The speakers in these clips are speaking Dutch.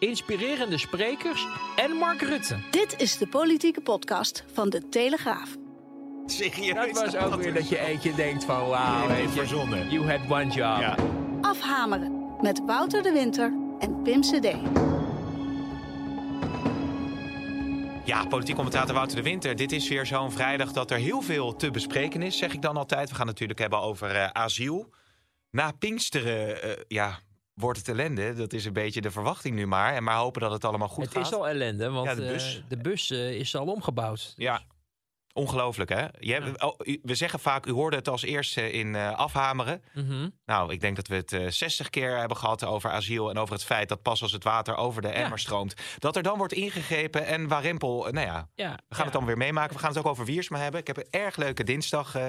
inspirerende sprekers en Mark Rutte. Dit is de politieke podcast van de Telegraaf. Serieus? Dat was ook weer dat je eentje denkt van wauw, verzonnen. you had one job. Ja. Afhameren met Wouter de Winter en Pim CD. Ja, politiek commentator Wouter de Winter. Dit is weer zo'n vrijdag dat er heel veel te bespreken is, zeg ik dan altijd. We gaan het natuurlijk hebben over eh, asiel. Na Pinksteren, eh, ja, wordt het ellende. Dat is een beetje de verwachting nu maar. En maar hopen dat het allemaal goed Het gaat. is al ellende, want Ja, de de bus. de bus eh, is al omgebouwd. Ja, ongelooflijk hè. Je hebt- oh, we zeggen vaak, u hoorde het als eerste in eh, afhameren. Mhm. Nou, ik denk dat we het eh 60 keer hebben gehad over asiel en over het feit dat pas als het water over de emmer stroomt, dat er dan wordt ingegrepen en Warempel, eh, nou ja, Ja, we gaan het dan weer meemaken. We gaan het ook over Wiersma hebben. Ik heb een erg leuke dinsdag. eh,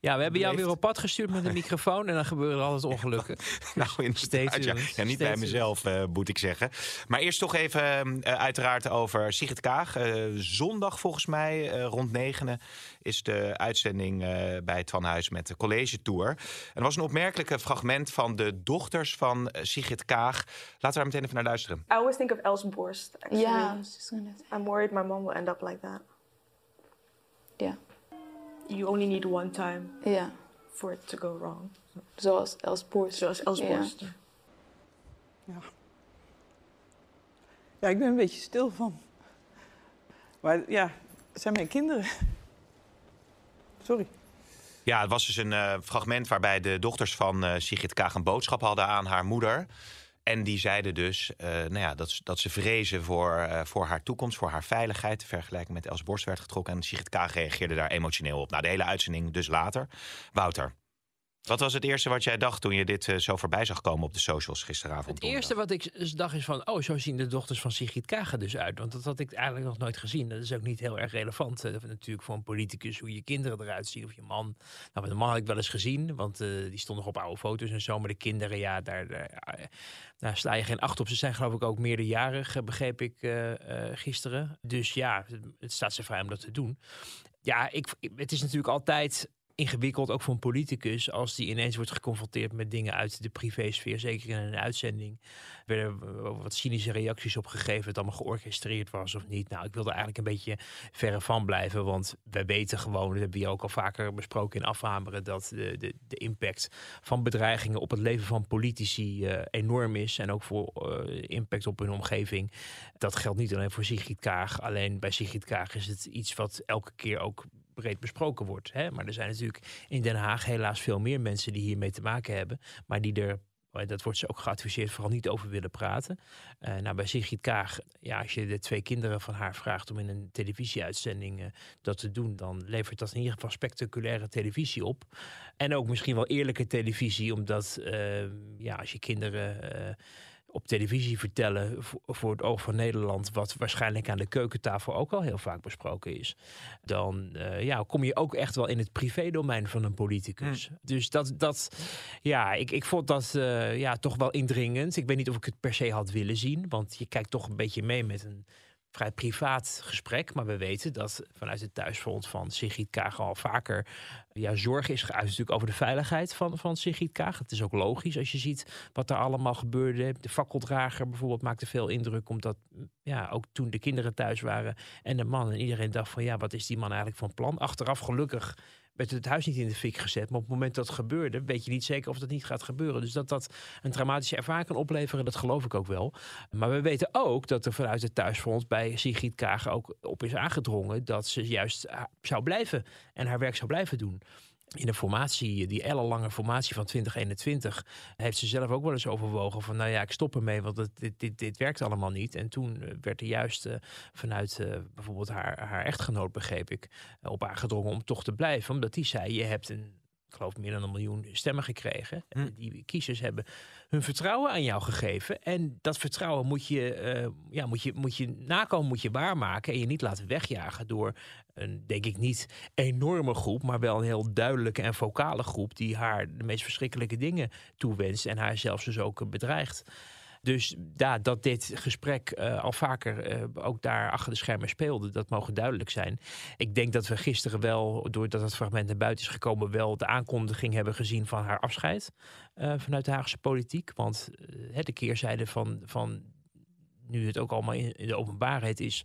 Ja, we hebben jou weer op pad gestuurd met een microfoon en dan gebeuren er altijd ongelukken. nou, Stay inderdaad, ja. ja, niet bij mezelf, eh, moet ik zeggen. Maar eerst toch even eh, uiteraard over Sigrid Kaag. Eh, zondag volgens mij, eh, rond negenen, is de uitzending eh, bij het Van Huis met de college tour. En er was een opmerkelijke fragment van de dochters van Sigrid Kaag. Laten we daar meteen even naar luisteren. I always think of Elle's Borst. Actually. Yeah, I was just gonna. I'm worried my mom will end up like that. Yeah, You only need one time yeah. for it to go wrong. Zoals Els Borst. Zoals. Borst. Ja. Ja, ik ben een beetje stil van. Maar ja, het zijn mijn kinderen. Sorry. Ja, het was dus een eh, fragment waarbij de dochters van eh, Sigrid Kaag een boodschap hadden aan haar moeder. En die zeiden dus eh, nou ja, dat, ze- vrezen voor, eh, voor haar toekomst, voor haar veiligheid. De vergelijking met Els Borst werd getrokken. En Sigrid Kaag reageerde daar emotioneel op. Nou, de hele uitzending dus later. Wouter, wat was het eerste wat jij dacht toen je dit eh, zo voorbij zag komen op de socials gisteravond? Het eerste wat ik dacht is van, oh, zo zien de dochters van Sigrid Kaag er dus uit. Want dat had ik eigenlijk nog nooit gezien. Dat is ook niet heel erg relevant eh, natuurlijk voor een politicus hoe je kinderen eruit zien of je man. Nou, met een man had ik wel eens gezien, want eh, die stond nog op oude foto's en zo. Maar de kinderen, ja, daar, daar, daar sla je geen acht op. Ze zijn geloof ik ook meerderjarig, begreep ik gisteren. Dus ja, het- het staat ze vrij om dat te doen. Ja, ik, het is natuurlijk altijd ingewikkeld, ook voor een politicus, als die ineens wordt geconfronteerd met dingen uit de privésfeer. Zeker in een uitzending. Er werden wat cynische reacties op gegeven, het allemaal georchestreerd was of niet. Nou, ik wilde eigenlijk een beetje verre van blijven, want wij weten gewoon, dat hebben hier ook al vaker besproken in afhameren, dat de, de, de impact van bedreigingen op het leven van politici eh, enorm is. En ook voor eh, impact op hun omgeving. Dat geldt niet alleen voor Sigrid Kaag. Alleen bij Sigrid Kaag is het iets wat elke keer ook breed besproken wordt. Hè? Maar er zijn natuurlijk in Den Haag helaas veel meer mensen die hiermee te maken hebben. Maar die er, eh, dat wordt ze ook geadviseerd, vooral niet over willen praten. Eh, nou, bij Sigrid Kaag, ja, als je de twee kinderen van haar vraagt om in een televisieuitzending eh, dat te doen, dan levert dat in ieder geval spectaculaire televisie op. En ook misschien wel eerlijke televisie, omdat ja, als je kinderen. Op televisie vertellen voor, het oog van Nederland, wat waarschijnlijk aan de keukentafel ook al heel vaak besproken is, dan eh, ja, kom je ook echt wel in het privédomein van een politicus. Dus dat, dat ja, ik, ik vond dat eh, ja, toch wel indringend. Ik weet niet of ik het per se had willen zien, want je kijkt toch een beetje mee met een vrij privaat gesprek. Maar we weten dat vanuit het thuisfront van Sigrid Kaag al vaker ja, zorg is geuit natuurlijk over de veiligheid van, van Sigrid Kaag. Het is ook logisch als je ziet wat er allemaal gebeurde. De fakkeldrager bijvoorbeeld maakte veel indruk, omdat ja, ook toen de kinderen thuis waren en de man en iedereen dacht van ja, wat is die man eigenlijk van plan? Achteraf gelukkig werd het huis niet in de fik gezet. Maar op het moment dat gebeurde, weet je niet zeker of dat niet gaat gebeuren. Dus dat dat een traumatische ervaring kan opleveren, dat geloof ik ook wel. Maar we weten ook dat er vanuit het thuisfront bij Sigrid Kaag ook op is aangedrongen dat ze juist ah, zou blijven en haar werk zou blijven doen. In de formatie, die ellenlange formatie van 2021, heeft ze zelf ook wel eens overwogen van, nou ja, ik stop ermee, want het, dit, dit, dit werkt allemaal niet. En toen eh, werd er juist eh, vanuit eh, bijvoorbeeld haar, haar echtgenoot, begreep ik, op aangedrongen om toch te blijven. Omdat die zei, je hebt een, ik geloof meer dan een miljoen stemmen gekregen. En Die kiezers hebben hun vertrouwen aan jou gegeven. En dat vertrouwen moet je, eh, ja, moet je, moet je nakomen, moet je waarmaken. En je niet laten wegjagen door een, denk ik niet enorme groep, maar wel een heel duidelijke en vocale groep die haar de meest verschrikkelijke dingen toewenst en haar zelfs dus ook bedreigt. Dus ja, dat dit gesprek eh, al vaker eh, ook daar achter de schermen speelde, dat mogen duidelijk zijn. Ik denk dat we gisteren wel, doordat het fragment naar buiten is gekomen, wel de aankondiging hebben gezien van haar afscheid eh, vanuit de Haagse politiek. Want de keerzijde van, van nu het ook allemaal in, de openbaarheid is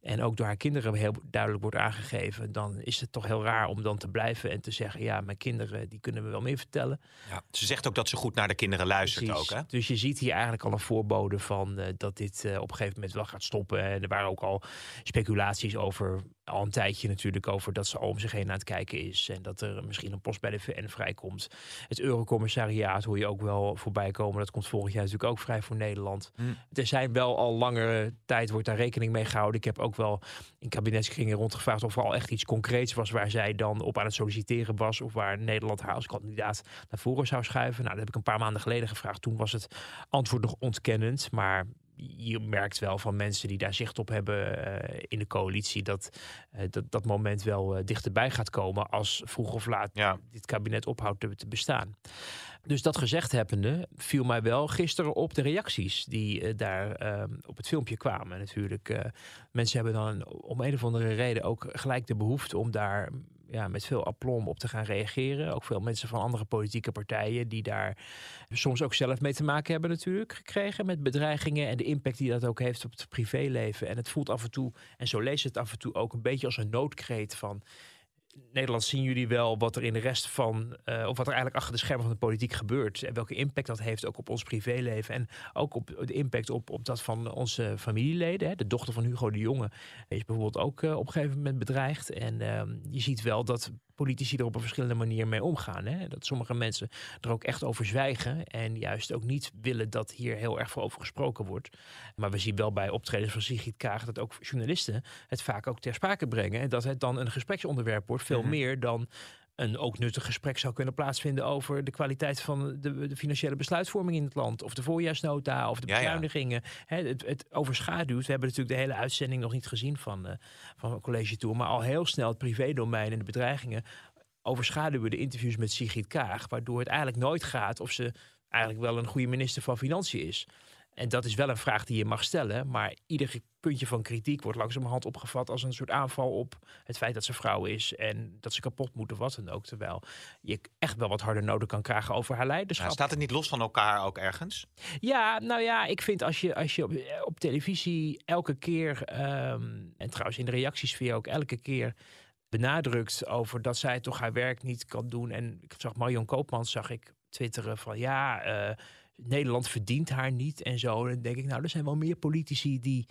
en ook door haar kinderen heel duidelijk wordt aangegeven, dan is het toch heel raar om dan te blijven en te zeggen, ja, mijn kinderen die kunnen me wel meer vertellen. Ja. Ze zegt ook dat ze goed naar de kinderen luistert Precies. ook. Hè? Dus je ziet hier eigenlijk al een voorbode van eh, dat dit eh, op een gegeven moment wel gaat stoppen. En er waren ook al speculaties over, al een tijdje natuurlijk, over dat ze om zich heen aan het kijken is. En dat er misschien een post bij de VN vrijkomt. Het Eurocommissariaat hoor je ook wel voorbij komen. Dat komt volgend jaar natuurlijk ook vrij voor Nederland. Mm. Er zijn wel al langere tijd, wordt daar rekening mee gehouden. Ik heb ook wel in kabinetskringen rondgevraagd of er al echt iets concreets was waar zij dan op aan het solliciteren was. Of waar Nederland haar als kandidaat naar voren zou schuiven. Nou, dat heb ik een paar maanden geleden gevraagd. Toen was het antwoord nog ontkennend. Maar je merkt wel van mensen die daar zicht op hebben eh, in de coalitie dat, eh, dat dat moment wel eh, dichterbij gaat komen als vroeg of laat Ja. dit kabinet ophoudt te, te bestaan. Dus dat gezegd hebbende viel mij wel gisteren op de reacties die daar op het filmpje kwamen. Natuurlijk, mensen hebben dan om een of andere reden ook gelijk de behoefte om daar ja, met veel aplomb op te gaan reageren. Ook veel mensen van andere politieke partijen die daar soms ook zelf mee te maken hebben natuurlijk gekregen met bedreigingen en de impact die dat ook heeft op het privéleven. En het voelt af en toe, en zo lees het af en toe ook een beetje als een noodkreet van Nederland zien jullie wel wat er in de rest van, eh, of wat er eigenlijk achter de schermen van de politiek gebeurt. En welke impact dat heeft ook op ons privéleven. En ook op de impact op, op dat van onze familieleden. Hè. De dochter van Hugo de Jonge is bijvoorbeeld ook eh, op een gegeven moment bedreigd. En ehm, je ziet wel dat politici er op een verschillende manier mee omgaan. Hè. Dat sommige mensen er ook echt over zwijgen. En juist ook niet willen dat hier heel erg veel over gesproken wordt. Maar we zien wel bij optredens van Sigrid Kaag dat ook journalisten het vaak ook ter sprake brengen. En dat het dan een gespreksonderwerp wordt, veel Mhm. meer dan een ook nuttig gesprek zou kunnen plaatsvinden over de kwaliteit van de, de financiële besluitvorming in het land. Of de voorjaarsnota of de Ja, ja. bezuinigingen. Het, het overschaduwt. We hebben natuurlijk de hele uitzending nog niet gezien van, eh van College Tour. Maar al heel snel het privédomein en de bedreigingen overschaduwen de interviews met Sigrid Kaag. Waardoor het eigenlijk nooit gaat of ze eigenlijk wel een goede minister van Financiën is. En dat is wel een vraag die je mag stellen. Maar ieder puntje van kritiek wordt langzamerhand opgevat als een soort aanval op het feit dat ze vrouw is. En dat ze kapot moet of wat dan ook. Terwijl je echt wel wat harder nodig kan krijgen over haar leiderschap. Ja, staat het niet los van elkaar ook ergens? Ja, nou ja, ik vind als je, als je op, op televisie elke keer, ehm, en trouwens in de reactiesfeer ook elke keer benadrukt over dat zij toch haar werk niet kan doen. En ik zag Marion Koopmans, zag ik twitteren van ja, eh, Nederland verdient haar niet en zo. Dan denk ik, nou, er zijn wel meer politici die,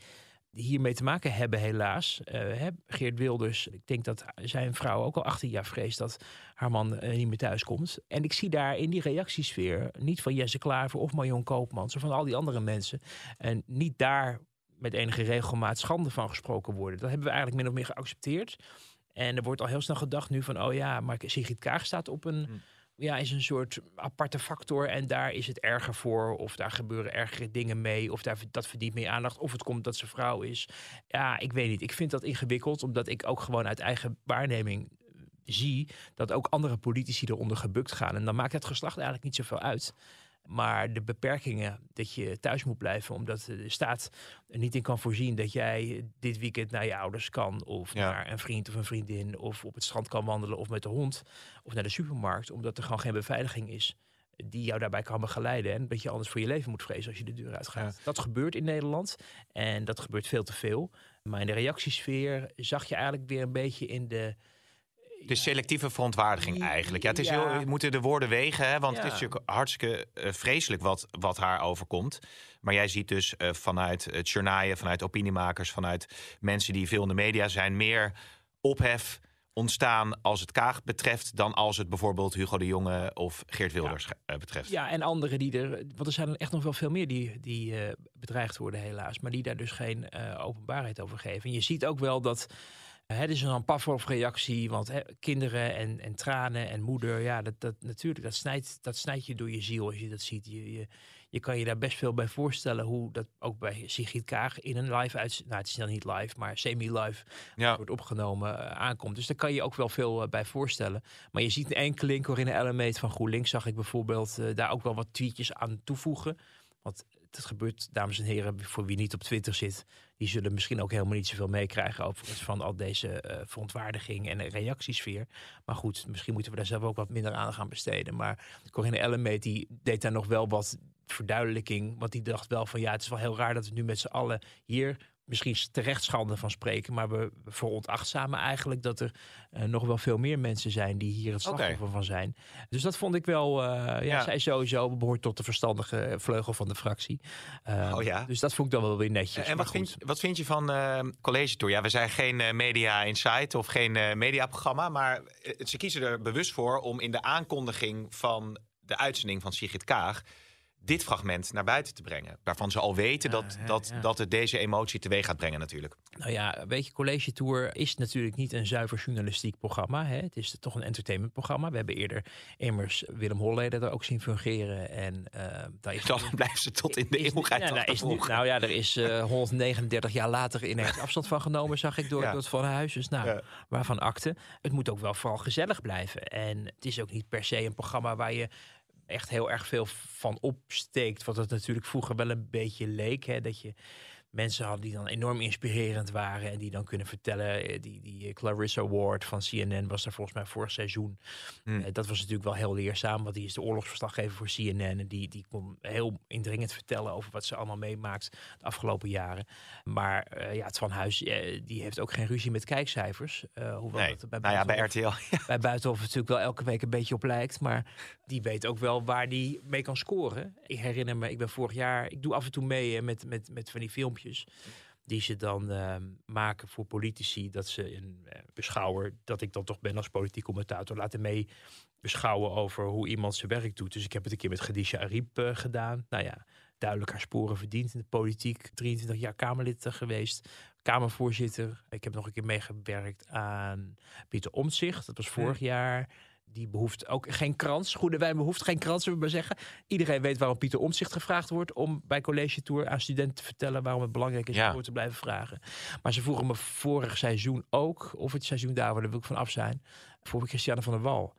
hiermee te maken hebben, helaas. Eh, Geert Wilders, ik denk dat zijn vrouw ook al 18 jaar vreest dat haar man eh, niet meer thuis komt. En ik zie daar in die reactiesfeer niet van Jesse Klaver of Marion Koopmans of van al die andere mensen. En niet daar met enige regelmaat schande van gesproken worden. Dat hebben we eigenlijk min of meer geaccepteerd. En er wordt al heel snel gedacht nu van, oh ja, maar Sigrid Kaag staat op een, Hmm. Ja, is een soort aparte factor en daar is het erger voor, of daar gebeuren ergere dingen mee, of daar, dat verdient meer aandacht, of het komt dat ze vrouw is. Ja, ik weet niet. Ik vind dat ingewikkeld, omdat ik ook gewoon uit eigen waarneming zie dat ook andere politici eronder gebukt gaan. En dan maakt het geslacht eigenlijk niet zoveel uit. Maar de beperkingen dat je thuis moet blijven omdat de staat er niet in kan voorzien dat jij dit weekend naar je ouders kan of Ja. naar een vriend of een vriendin of op het strand kan wandelen of met de hond of naar de supermarkt omdat er gewoon geen beveiliging is die jou daarbij kan begeleiden en dat je anders voor je leven moet vrezen als je de deur uitgaat. Dat gebeurt in Nederland en dat gebeurt veel te veel. Maar in de reactiesfeer zag je eigenlijk weer een beetje in de De selectieve verontwaardiging eigenlijk. Ja, het is Ja. heel, je moet de woorden wegen, hè, want het is natuurlijk hartstikke eh, vreselijk wat, wat haar overkomt. Maar jij ziet dus eh, vanuit het journaaien, vanuit opiniemakers, vanuit mensen die veel in de media zijn, meer ophef ontstaan als het Kaag betreft dan als het bijvoorbeeld Hugo de Jonge of Geert Wilders eh, betreft. Ja, en anderen die er. Want er zijn er echt nog wel veel meer die, die bedreigd worden, helaas. Maar die daar dus geen openbaarheid over geven. En je ziet ook wel dat. Het is een Pavlov-reactie, want hè, kinderen en, en tranen en moeder, ja, dat, dat natuurlijk, dat snijdt, dat snijdt je door je ziel als je dat ziet. Je, je, je kan je daar best veel bij voorstellen hoe dat ook bij Sigrid Kaag in een live uit, nou het is dan niet live, maar semi-live Ja. wordt opgenomen eh, aankomt. Dus daar kan je ook wel veel eh, bij voorstellen. Maar je ziet een enkeling, Corinne Ellemeet van GroenLinks, zag ik bijvoorbeeld eh, daar ook wel wat tweetjes aan toevoegen. Want het gebeurt, dames en heren, voor wie niet op Twitter zit, die zullen misschien ook helemaal niet zoveel meekrijgen over van al deze eh, verontwaardiging en reactiesfeer. Maar goed, misschien moeten we daar zelf ook wat minder aan gaan besteden. Maar Corinne Ellemeet die deed daar nog wel wat verduidelijking. Want die dacht wel van ja, het is wel heel raar dat we nu met z'n allen hier misschien terecht schande van spreken. Maar we veronachtzamen eigenlijk dat er eh, nog wel veel meer mensen zijn die hier het slachtoffer van zijn. Dus dat vond ik wel, eh, ja, Ja. zij sowieso behoort tot de verstandige vleugel van de fractie. Eh, Oh ja. Dus dat vond ik dan wel weer netjes. En wat vind, wat vind je van College Tour? Ja, we zijn geen Media Insight of geen mediaprogramma. Maar ze kiezen er bewust voor om in de aankondiging van de uitzending van Sigrid Kaag dit fragment naar buiten te brengen. Waarvan ze al weten dat, ja, dat, ja. dat het deze emotie teweeg gaat brengen natuurlijk. Nou ja, weet je, College Tour is natuurlijk niet een zuiver journalistiek programma. Hè? Het is toch een entertainmentprogramma. We hebben eerder immers Willem Holleder er ook zien fungeren. En eh daar is Dan blijven ze tot in de is- eeuwigheid nou, is nu- achtervolgen. nou ja, er is eh, 139 jaar later ineens afstand van genomen, zag ik door, door het Van Huis. Dus nou, waarvan akte. Het moet ook wel vooral gezellig blijven. En het is ook niet per se een programma waar je echt heel erg veel van opsteekt. Wat het natuurlijk vroeger wel een beetje leek. Hè? Dat je mensen had die dan enorm inspirerend waren. En die dan kunnen vertellen. eh, Die, die eh, Clarissa Ward van CNN was er volgens mij vorig seizoen. Hmm. Eh, dat was natuurlijk wel heel leerzaam. Want die is de oorlogsverslaggever voor CNN. En die, die kon heel indringend vertellen over wat ze allemaal meemaakt de afgelopen jaren. Maar ja, het Van Huis die heeft ook geen ruzie met kijkcijfers. Hoewel Nee, dat bij nou ja, bij RTL. Ja. bij Buitenhof natuurlijk wel elke week een beetje op lijkt. Maar die weet ook wel waar die mee kan scoren. Ik herinner me, ik ben vorig jaar... Ik doe af en toe mee met, met, met van die filmpjes... die ze dan eh, maken voor politici. Dat ze een eh, beschouwer, dat ik dan toch ben als politiek commentator... laten mee beschouwen over hoe iemand zijn werk doet. Dus ik heb het een keer met Khadija Ariep eh, gedaan. Nou ja, duidelijk haar sporen verdiend in de politiek. 23 jaar Kamerlid geweest. Kamervoorzitter. Ik heb nog een keer meegewerkt aan Pieter Omtzigt. Dat was vorig jaar. Die behoeft ook geen krans. Goede wijn behoeft geen krans, zullen we maar zeggen. Iedereen weet waarom Pieter Omtzigt gevraagd wordt... om bij College Tour aan studenten te vertellen... waarom het belangrijk is Ja. om te blijven vragen. Maar ze vroegen me vorig seizoen ook... of het seizoen daar, daar wil ik van af zijn... voor Christiane van der Wal.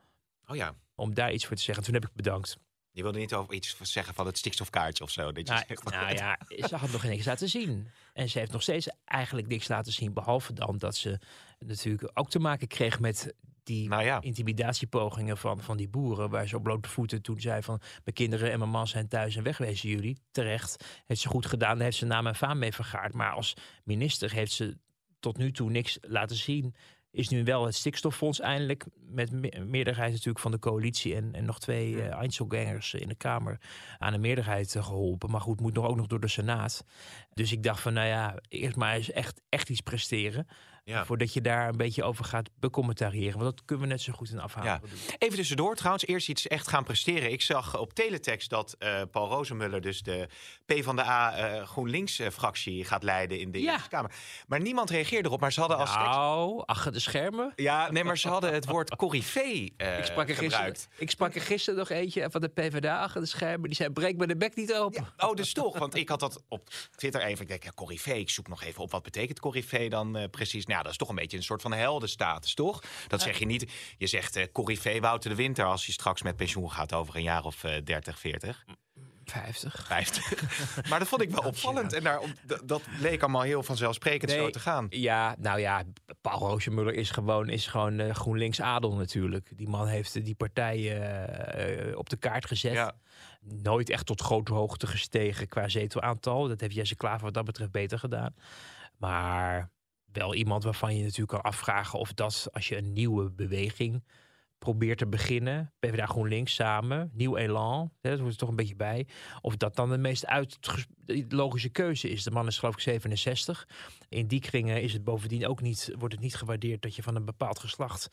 Oh ja. Om daar iets voor te zeggen. Toen heb ik bedankt. Je wilde niet over iets zeggen van het stikstofkaartje of zo. Dat je Nou, zegt, nou ja, ze had nog niks laten zien. En ze heeft nog steeds eigenlijk niks laten zien. Behalve dan dat ze natuurlijk ook te maken kreeg met die Nou ja. intimidatiepogingen van, van die boeren. Waar ze op blote voeten toen zei van... mijn kinderen en mijn man zijn thuis en wegwezen jullie. Terecht. Heeft ze goed gedaan. Daar heeft ze naam en faam mee vergaard. Maar als minister heeft ze tot nu toe niks laten zien. Is nu wel het stikstoffonds eindelijk met me- meerderheid natuurlijk van de coalitie en, en nog twee eh Einzelgangers in de Kamer aan de meerderheid eh, geholpen. Maar goed, moet nog ook nog door de Senaat. Dus ik dacht van, nou ja, eerst maar eens echt, echt iets presteren. Ja. Voordat je daar een beetje over gaat becommentariëren. Want dat kunnen we net zo goed in afhalen. Ja. Even tussendoor trouwens, eerst iets echt gaan presteren. Ik zag op teletext dat eh, Paul Rozenmuller dus de PvdA eh GroenLinks-fractie gaat leiden in de Ja. Eerste Kamer. Maar niemand reageerde erop, maar ze hadden als tekst... Nou, achter de schermen. Ja, nee, maar ze hadden het woord corrivee eh ik, sprak er gisteren, gebruikt. ik sprak er gisteren nog eentje van de PvdA achter de schermen. Die zei, breek me de bek niet open. Oh, dus toch? Want ik had dat op Twitter even. Ik denk, ja, corrivee. Ik zoek nog even op wat betekent corrivee dan eh, precies. Nou, ja, dat is toch een beetje een soort van heldenstatus, toch? Dat zeg je niet. Je zegt eh corrivee Wouter de Winter als je straks met pensioen gaat over een jaar of eh 30, 40, 50. 50. maar dat vond ik wel opvallend. En daar, dat, leek allemaal heel vanzelfsprekend zo te gaan. Ja, nou ja, Paul Rozenmuller is gewoon, is gewoon eh, GroenLinks adel natuurlijk. Die man heeft eh, die partij op de kaart gezet. Ja. Nooit echt tot grote hoogte gestegen qua zetelaantal. Dat heeft Jesse Klaver wat dat betreft beter gedaan. Maar wel iemand waarvan je natuurlijk kan afvragen of dat, als je een nieuwe beweging probeert te beginnen, PvdA GroenLinks samen, nieuw elan, hè, dat hoort er toch een beetje bij, of dat dan de meest uit logische keuze is. De man is geloof ik 67. In die kringen is het bovendien ook niet, wordt het niet gewaardeerd dat je van een bepaald geslacht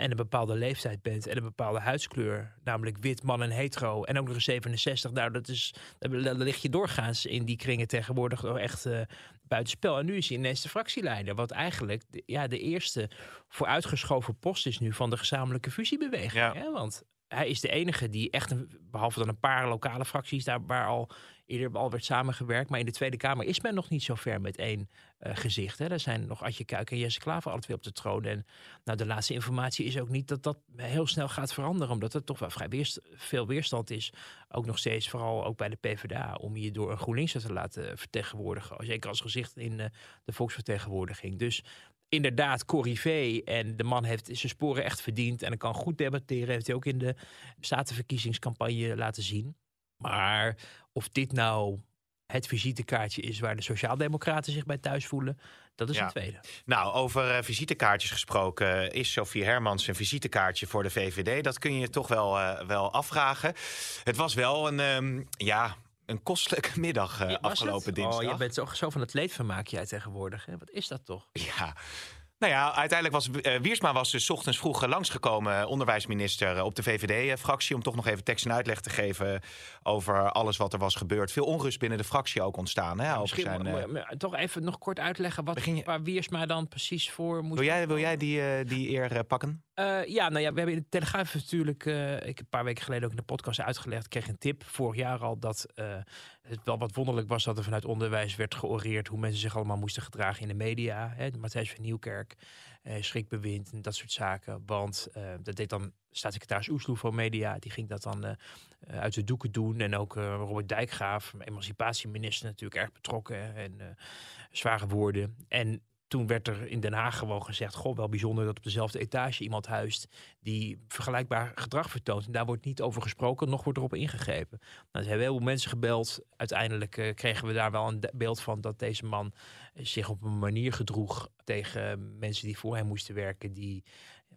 en een bepaalde leeftijd bent en een bepaalde huidskleur, namelijk wit, man en hetero, en ook nog eens 67. Nou, dat is, daar daar lig je doorgaans in die kringen tegenwoordig nog echt eh, buitenspel. En nu is hij ineens de fractieleider, wat eigenlijk de, ja, de eerste vooruitgeschoven post is nu van de gezamenlijke fusiebeweging. Ja. Hè? Want hij is de enige die echt, behalve dan een paar lokale fracties, daar waar al eerder al werd samengewerkt. Maar in de Tweede Kamer is men nog niet zo ver met één eh, gezicht. Hè. Er zijn nog Adje Kuik en Jesse Klaver altijd weer op de troon. En nou, de laatste informatie is ook niet dat dat heel snel gaat veranderen. Omdat er toch wel vrij veel weerstand is. Ook nog steeds, vooral ook bij de PvdA, om je door een GroenLinks te laten vertegenwoordigen. Zeker als gezicht in eh, de volksvertegenwoordiging. Dus inderdaad, Corrivé. En de man heeft zijn sporen echt verdiend. En hij kan goed debatteren. Heeft hij ook in de statenverkiezingscampagne laten zien. Maar of dit nou het visitekaartje is waar de Sociaaldemocraten zich bij thuis voelen, dat is Ja. een tweede. Nou, over eh, visitekaartjes gesproken. Is Sofie Hermans een visitekaartje voor de VVD? Dat kun je je toch wel, eh, wel afvragen. Het was wel een, ehm, ja, een kostelijke middag eh, afgelopen dinsdag. Oh, je bent zo, zo van het leedvermaak jij tegenwoordig. Hè? Wat is dat toch? Ja. Nou ja, uiteindelijk was eh, Wiersma was dus 's ochtends vroeg eh, langsgekomen, eh, onderwijsminister op de VVD-fractie, om toch nog even tekst en uitleg te geven over alles wat er was gebeurd. Veel onrust binnen de fractie ook ontstaan. Hè, over Misschien zijn, toch even nog kort uitleggen wat, je- waar Wiersma dan precies voor moest. wil, jij, wil jij die, die eer pakken? Ja, nou ja, we hebben in de Telegraaf natuurlijk, ik heb een paar weken geleden ook in de podcast uitgelegd, ik kreeg een tip vorig jaar al dat het wel wat wonderlijk was dat er vanuit onderwijs werd georeerd hoe mensen zich allemaal moesten gedragen in de media. Hè, Matthijs van Nieuwkerk, eh, schrikbewind en dat soort zaken. Want eh, dat deed dan staatssecretaris Oesloe van Media, die ging dat dan eh, uit de doeken doen. En ook eh, Robert Dijkgraaf, emancipatieminister, natuurlijk erg betrokken en eh, zware woorden. En toen werd er in Den Haag gewoon gezegd: Goh, wel bijzonder dat op dezelfde etage iemand huist die vergelijkbaar gedrag vertoont. En daar wordt niet over gesproken, nog wordt erop ingegrepen. Nou, hebben heel veel mensen gebeld. Uiteindelijk eh, kregen we daar wel een beeld van dat deze man zich op een manier gedroeg tegen mensen die voor hem moesten werken, die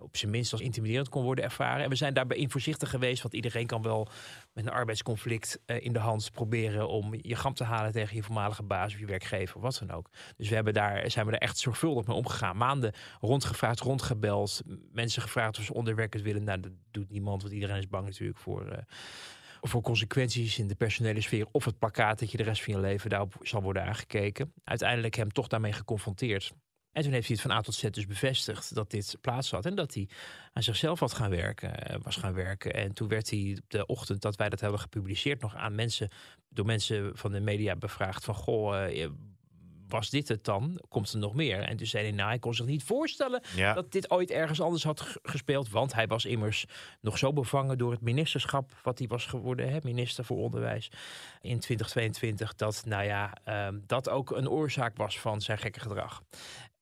op zijn minst als intimiderend kon worden ervaren. En we zijn daarbij in voorzichtig geweest, want iedereen kan wel met een arbeidsconflict eh, in de hand proberen om je gram te halen tegen je voormalige baas of je werkgever, wat dan ook. Dus we hebben daar, zijn we daar echt zorgvuldig mee omgegaan. Maanden rondgevraagd, rondgebeld, mensen gevraagd of ze onderwerkers willen. Nou, dat doet niemand, want iedereen is bang natuurlijk voor. eh, voor consequenties in de personele sfeer of het plakkaat dat je de rest van je leven daarop zal worden aangekeken. Uiteindelijk hem toch daarmee geconfronteerd. En toen heeft hij het van A tot Z dus bevestigd dat dit plaats had. En dat hij aan zichzelf had gaan werken, eh, was gaan werken. En toen werd hij op de ochtend dat wij dat hebben gepubliceerd nog aan mensen, door mensen van de media bevraagd van goh, eh, was dit het dan? Komt er nog meer? En toen zei hij, nou, hij kon zich niet voorstellen Ja. dat dit ooit ergens anders had gespeeld. Want hij was immers nog zo bevangen door het ministerschap wat hij was geworden, hè, minister voor onderwijs in 2022. Dat, nou ja, ehm, dat ook een oorzaak was van zijn gekke gedrag.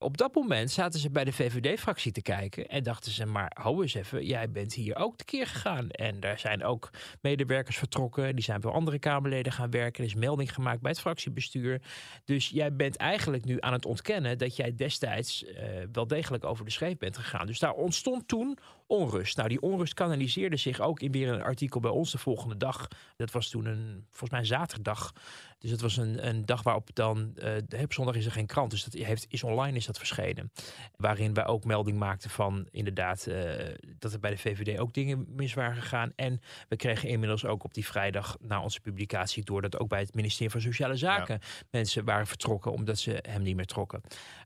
Op dat moment zaten ze bij de VVD-fractie te kijken en dachten ze, maar hou eens even, jij bent hier ook tekeer gegaan. En daar zijn ook medewerkers vertrokken, die zijn bij andere Kamerleden gaan werken. Er is melding gemaakt bij het fractiebestuur. Dus jij bent eigenlijk nu aan het ontkennen dat jij destijds eh, wel degelijk over de schreef bent gegaan. Dus daar ontstond toen onrust. Nou, die onrust kanaliseerde zich ook in weer een artikel bij ons de volgende dag. Dat was toen een, volgens mij een zaterdag. Dus dat was een, een dag waarop dan, de op zondag is er geen krant, dus dat heeft, is online is dat verschenen. Waarin wij ook melding maakten van inderdaad eh, dat er bij de VVD ook dingen mis waren gegaan. En we kregen inmiddels ook op die vrijdag na onze publicatie door dat ook bij het ministerie van Sociale Zaken mensen waren vertrokken omdat ze hem niet meer trokken.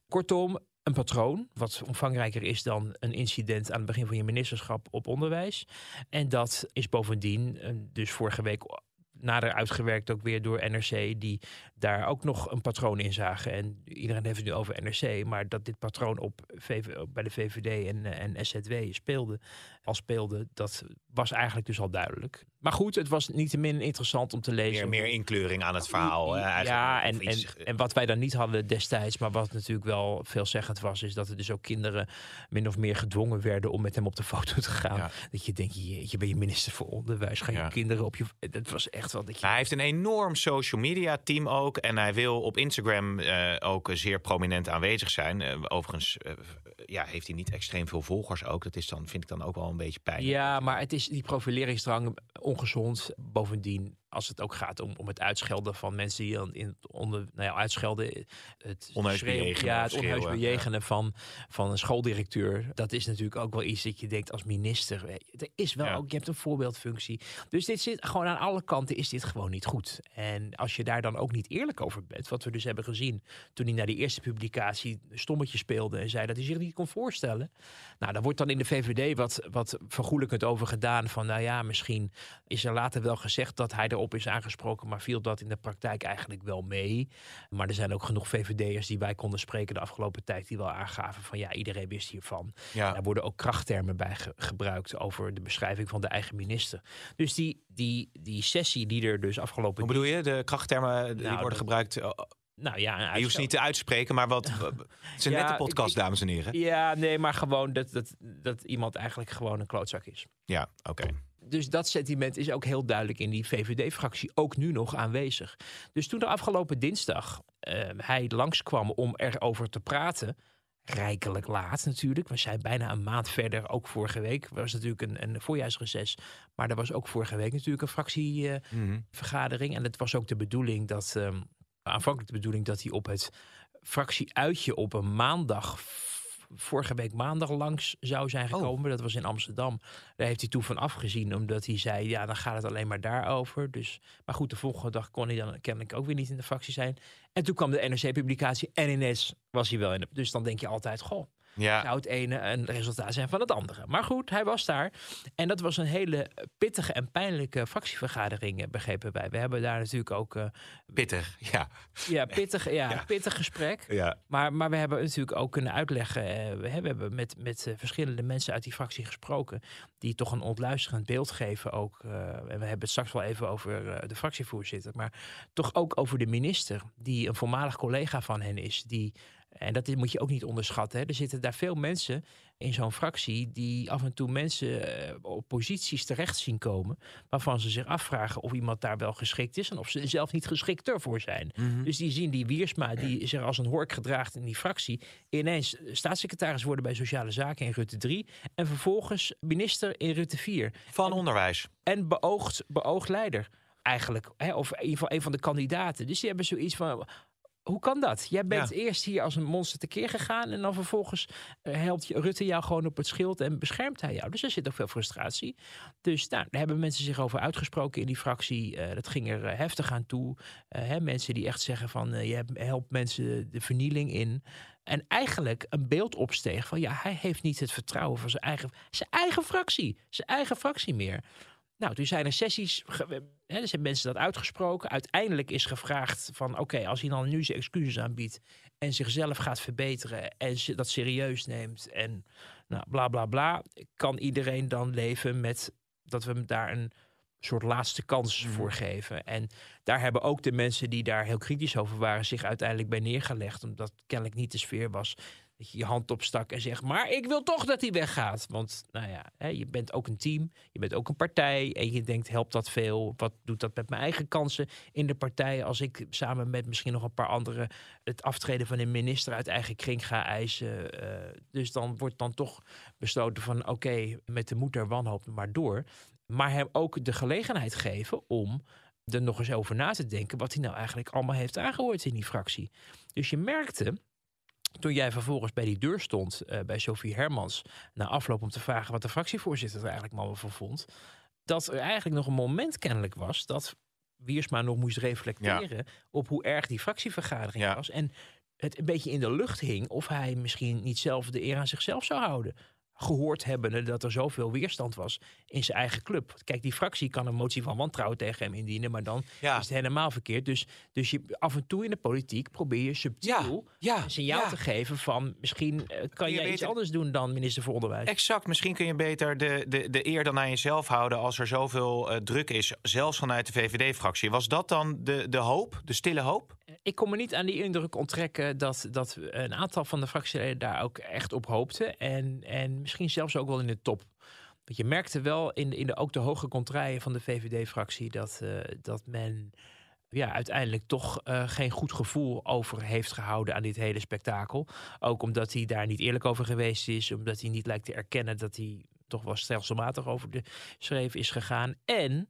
Kortom, een patroon, wat omvangrijker is dan een incident aan het begin van je ministerschap op onderwijs. En dat is bovendien, eh, dus vorige week nader uitgewerkt ook weer door NRC, die daar ook nog een patroon in zagen. En iedereen heeft het nu over NRC, maar dat dit patroon op VV, bij de VVD en, eh, en SZW speelde, al speelde, dat was eigenlijk dus al duidelijk. Maar goed, het was niettemin interessant om te lezen. Meer, meer inkleuring aan het verhaal. Ja, Of en, en, iets- en wat wij dan niet hadden destijds, maar wat natuurlijk wel veelzeggend was, is dat er dus ook kinderen min of meer gedwongen werden om met hem op de foto te gaan. Ja. Dat je denkt, je, bent je minister voor onderwijs, ga je Ja. kinderen op je. Dat was echt wel dat je. Hij heeft een enorm social media team ook. En hij wil op Instagram eh, ook zeer prominent aanwezig zijn. Eh, overigens eh, ja, heeft hij niet extreem veel volgers ook. Dat is dan, vind ik dan ook wel een beetje pijnlijk. Ja, maar het is die profileringsdrang ongezond. Bovendien, als het ook gaat om, om het uitschelden van mensen die dan in het onder, nou ja, uitschelden, het Onheus schreeuwen- bejegenen ja, het onheus schreeuwen, bejegenen van, van een schooldirecteur. Dat is natuurlijk ook wel iets dat je denkt als minister. Er is wel Ja. ook, je hebt een voorbeeldfunctie. Dus dit zit gewoon aan alle kanten is dit gewoon niet goed. En als je daar dan ook niet eerlijk over bent, wat we dus hebben gezien toen hij naar die eerste publicatie stommetje speelde en zei dat hij zich niet kon voorstellen. Nou, daar wordt dan in de VVD wat, wat vergoelijkend over gedaan. Van nou ja, misschien is er later wel gezegd dat hij erop is aangesproken, maar viel dat in de praktijk eigenlijk wel mee. Maar er zijn ook genoeg VVD'ers die wij konden spreken de afgelopen tijd, die wel aangaven van ja, iedereen wist hiervan. Ja. Daar worden ook krachttermen bij ge- gebruikt over de beschrijving van de eigen minister. Dus die, die, die sessie die er dus afgelopen. Hoe bedoel je? De krachttermen die Nou, worden dat- gebruikt. eh, Nou ja, je hoeft ze niet te uitspreken, maar wat. het is een Ja, nette podcast, ik- dames en heren. Ja, nee, maar gewoon dat, dat, dat iemand eigenlijk gewoon een klootzak is. Ja, oké. Dus dat sentiment is ook heel duidelijk in die VVD-fractie ook nu nog aanwezig. Dus toen de afgelopen dinsdag uh, hij langskwam om erover te praten, rijkelijk laat natuurlijk. We zijn bijna een maand verder. Ook vorige week was natuurlijk een, een voorjaarsreces. Maar er was ook vorige week natuurlijk een fractievergadering. Uh, En het was ook de bedoeling dat, um, aanvankelijk de bedoeling dat hij op het fractieuitje op een maandag vorige week maandag langs zou zijn gekomen. Dat was in Amsterdam. Daar heeft hij toen van afgezien, omdat hij zei: ja, dan gaat het alleen maar daarover. Dus, maar goed, de volgende dag kon hij dan kennelijk ook weer niet in de fractie zijn. En toen kwam de NRC-publicatie en ineens was hij wel in de. Dus dan denk je altijd: goh. Ja. Zou het ene een resultaat zijn van het andere. Maar goed, hij was daar. En dat was een hele pittige en pijnlijke fractievergadering, eh, begrepen wij. We hebben daar natuurlijk ook... Uh, pittig, ja. Ja, pittig, ja, ja. pittig gesprek. Ja. Maar, maar we hebben natuurlijk ook kunnen uitleggen... Uh, we hebben met, met verschillende mensen uit die fractie gesproken... die toch een ontluisterend beeld geven ook. en we hebben het straks wel even over de fractievoorzitter... maar toch ook over de minister... die een voormalig collega van hen is... die en dat moet je ook niet onderschatten. Hè. Er zitten daar veel mensen in zo'n fractie die af en toe mensen uh, op posities terecht zien komen. waarvan ze zich afvragen of iemand daar wel geschikt is. en of ze zelf niet geschikt ervoor zijn. Mm -hmm. Dus die zien die Wiersma, die zich als een hork gedraagt in die fractie. ineens staatssecretaris worden bij Sociale Zaken in Rutte 3. en vervolgens minister in Rutte 4. Van en, onderwijs. En beoogd, beoogd leider. Eigenlijk, hè, of in ieder geval een van de kandidaten. Dus die hebben zoiets van hoe kan dat? Jij bent ja. eerst hier als een monster tekeer gegaan en dan vervolgens helpt Rutte jou gewoon op het schild en beschermt hij jou. Dus er zit ook veel frustratie. Dus nou, daar hebben mensen zich over uitgesproken in die fractie. Uh, dat ging er heftig aan toe. Uh, hè, mensen die echt zeggen van uh, je helpt mensen de vernieling in. En eigenlijk een beeld opsteeg van ja, hij heeft niet het vertrouwen van zijn eigen, zijn eigen fractie. Zijn eigen fractie meer. Nou, toen zijn er sessies, hè, er zijn mensen dat uitgesproken. Uiteindelijk is gevraagd van oké, okay, als hij dan nu zijn excuses aanbiedt en zichzelf gaat verbeteren en dat serieus neemt en nou, bla bla bla, kan iedereen dan leven met dat we hem daar een soort laatste kans voor geven. En daar hebben ook de mensen die daar heel kritisch over waren zich uiteindelijk bij neergelegd, omdat kennelijk niet de sfeer was je je hand opstak en zegt, maar ik wil toch dat hij weggaat. Want nou ja, hè, je bent ook een team, je bent ook een partij en je denkt, helpt dat veel? Wat doet dat met mijn eigen kansen in de partij als ik samen met misschien nog een paar anderen het aftreden van een minister uit eigen kring ga eisen? Uh, dus dan wordt dan toch besloten van, oké, met de moeder wanhoop maar door. Maar hem ook de gelegenheid geven om er nog eens over na te denken wat hij nou eigenlijk allemaal heeft aangehoord in die fractie. Dus je merkte toen jij vervolgens bij die deur stond uh, bij Sophie Hermans na afloop om te vragen wat de fractievoorzitter er eigenlijk maar van vond, dat er eigenlijk nog een moment kennelijk was dat Wiersma nog moest reflecteren ja. op hoe erg die fractievergadering ja. was en het een beetje in de lucht hing of hij misschien niet zelf de eer aan zichzelf zou houden gehoord hebbende dat er zoveel weerstand was in zijn eigen club. Kijk, die fractie kan een motie van wantrouwen tegen hem indienen, maar dan ja. is het helemaal verkeerd. Dus, dus je, af en toe in de politiek probeer je subtiel ja. Ja. een signaal te geven van misschien uh, kan je jij iets anders doen dan minister voor Onderwijs. Exact, misschien kun je beter de, de, de eer dan aan jezelf houden als er zoveel uh, druk is, zelfs vanuit de VVD-fractie. Was dat dan de, de hoop, de stille hoop? Ik kon me niet aan die indruk onttrekken dat, dat een aantal van de fractieleden daar ook echt op hoopte. En, en misschien zelfs ook wel in de top. Want je merkte wel in, in de, ook de hoge contraien van de VVD-fractie dat, uh, dat men ja, uiteindelijk toch uh, geen goed gevoel over heeft gehouden aan dit hele spektakel. Ook omdat hij daar niet eerlijk over geweest is, omdat hij niet lijkt te erkennen dat hij toch wel stelselmatig over de schreef is gegaan. En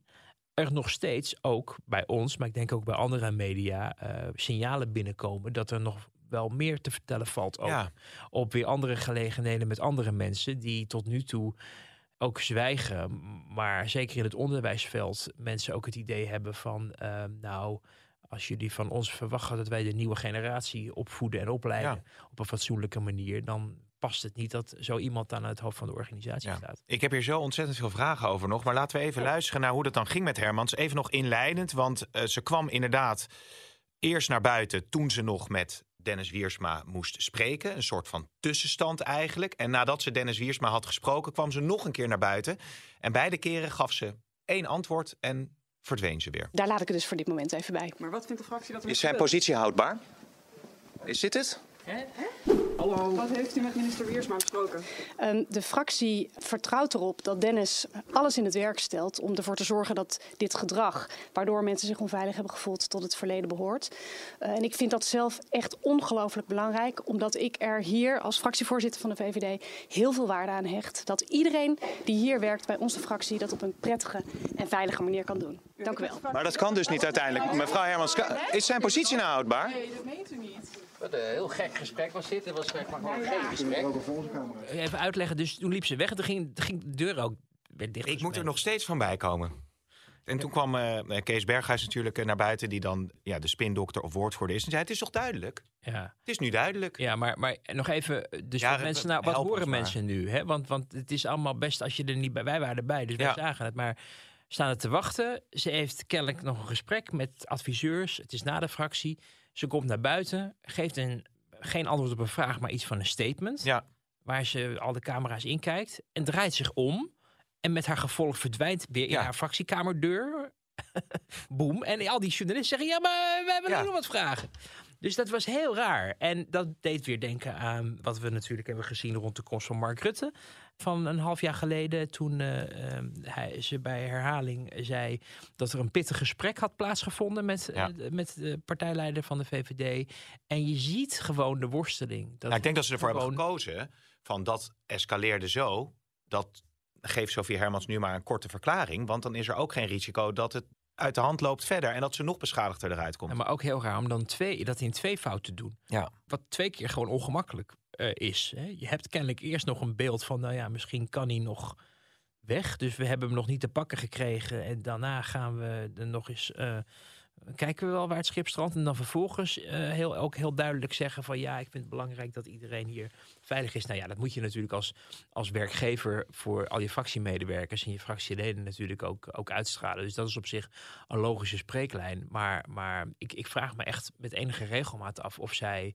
er nog steeds ook bij ons, maar ik denk ook bij andere media, uh, signalen binnenkomen dat er nog wel meer te vertellen valt. Ook Ja. op weer andere gelegenheden met andere mensen die tot nu toe ook zwijgen. Maar zeker in het onderwijsveld mensen ook het idee hebben van, uh, nou, als jullie van ons verwachten dat wij de nieuwe generatie opvoeden en opleiden op een fatsoenlijke manier, dan past het niet dat zo iemand aan het hoofd van de organisatie Ja. staat. Ik heb hier zo ontzettend veel vragen over nog. Maar laten we even luisteren naar hoe dat dan ging met Hermans. Even nog inleidend, want eh, ze kwam inderdaad eerst naar buiten toen ze nog met Dennis Wiersma moest spreken. Een soort van tussenstand eigenlijk. En nadat ze Dennis Wiersma had gesproken, kwam ze nog een keer naar buiten. En beide keren gaf ze één antwoord en verdween ze weer. Daar laat ik het dus voor dit moment even bij. Maar wat vindt de fractie dat er Is zijn positie houdbaar? Is dit het? Wat heeft u met minister Wiersma besproken? Ehm, de fractie vertrouwt erop dat Dennis alles in het werk stelt om ervoor te zorgen dat dit gedrag, waardoor mensen zich onveilig hebben gevoeld, tot het verleden behoort. Eh, en ik vind dat zelf echt ongelooflijk belangrijk, omdat ik er hier als fractievoorzitter van de VVD heel veel waarde aan hecht. Dat iedereen die hier werkt bij onze fractie dat op een prettige en veilige manier kan doen. Dank u wel. Maar dat kan dus niet uiteindelijk. Mevrouw Hermans, is zijn positie nou houdbaar? Nee, dat meent u niet. Wat een heel gek gesprek was dit. Het was zeg maar gewoon geen gesprek. Even uitleggen, dus toen liep ze weg en toen ging, ging de deur ook weer dicht. Ik moet er nog steeds van bijkomen. En toen kwam eh, Kees Berghuis natuurlijk eh, naar buiten, die dan ja, de spindokter of woordvoerder is. En zei: Het is toch duidelijk? Ja. Het is nu duidelijk. Ja, maar, maar nog even, dus Ja, wat mensen, nou, wat horen maar. mensen nu? Hè? Want, want het is allemaal best als je er niet bij, wij waren erbij, dus wij Ja. zagen het. Maar staan er te wachten. Ze heeft kennelijk nog een gesprek met adviseurs. Het is na de fractie. Ze komt naar buiten, geeft een, geen antwoord op een vraag, maar iets van een statement. Ja. Waar ze al de camera's in kijkt en draait zich om. En met haar gevolg verdwijnt weer in Ja. haar fractiekamerdeur. Boem. En al die journalisten zeggen: Ja, maar we hebben Ja. nog wat vragen. Dus dat was heel raar. En dat deed weer denken aan wat we natuurlijk hebben gezien rond de komst van Mark Rutte. Van een half jaar geleden, toen eh, eh, hij, ze bij herhaling zei dat er een pittig gesprek had plaatsgevonden met, Ja. eh, met de partijleider van de VVD. En je ziet gewoon de worsteling. Dat Nou, ik denk dat ze ervoor gewoon- hebben gekozen van dat escaleerde zo. Dat geeft Sofie Hermans nu maar een korte verklaring. Want dan is er ook geen risico dat het uit de hand loopt verder. En dat ze nog beschadigder eruit komt. Ja, maar ook heel raar om dan twee, dat in twee fouten te doen. Ja. Wat twee keer gewoon ongemakkelijk eh, is. Hè. Je hebt kennelijk eerst nog een beeld van, nou ja, misschien kan hij nog weg. Dus we hebben hem nog niet te pakken gekregen. En daarna gaan we er nog eens. eh, kijken we wel waar het schip strandt. En dan vervolgens eh, heel, ook heel duidelijk zeggen van ja, ik vind het belangrijk dat iedereen hier veilig is. Nou ja, dat moet je natuurlijk als, als werkgever voor al je fractiemedewerkers en je fractieleden natuurlijk ook, ook uitstralen. Dus dat is op zich een logische spreeklijn. Maar, maar ik, ik vraag me echt met enige regelmaat af of zij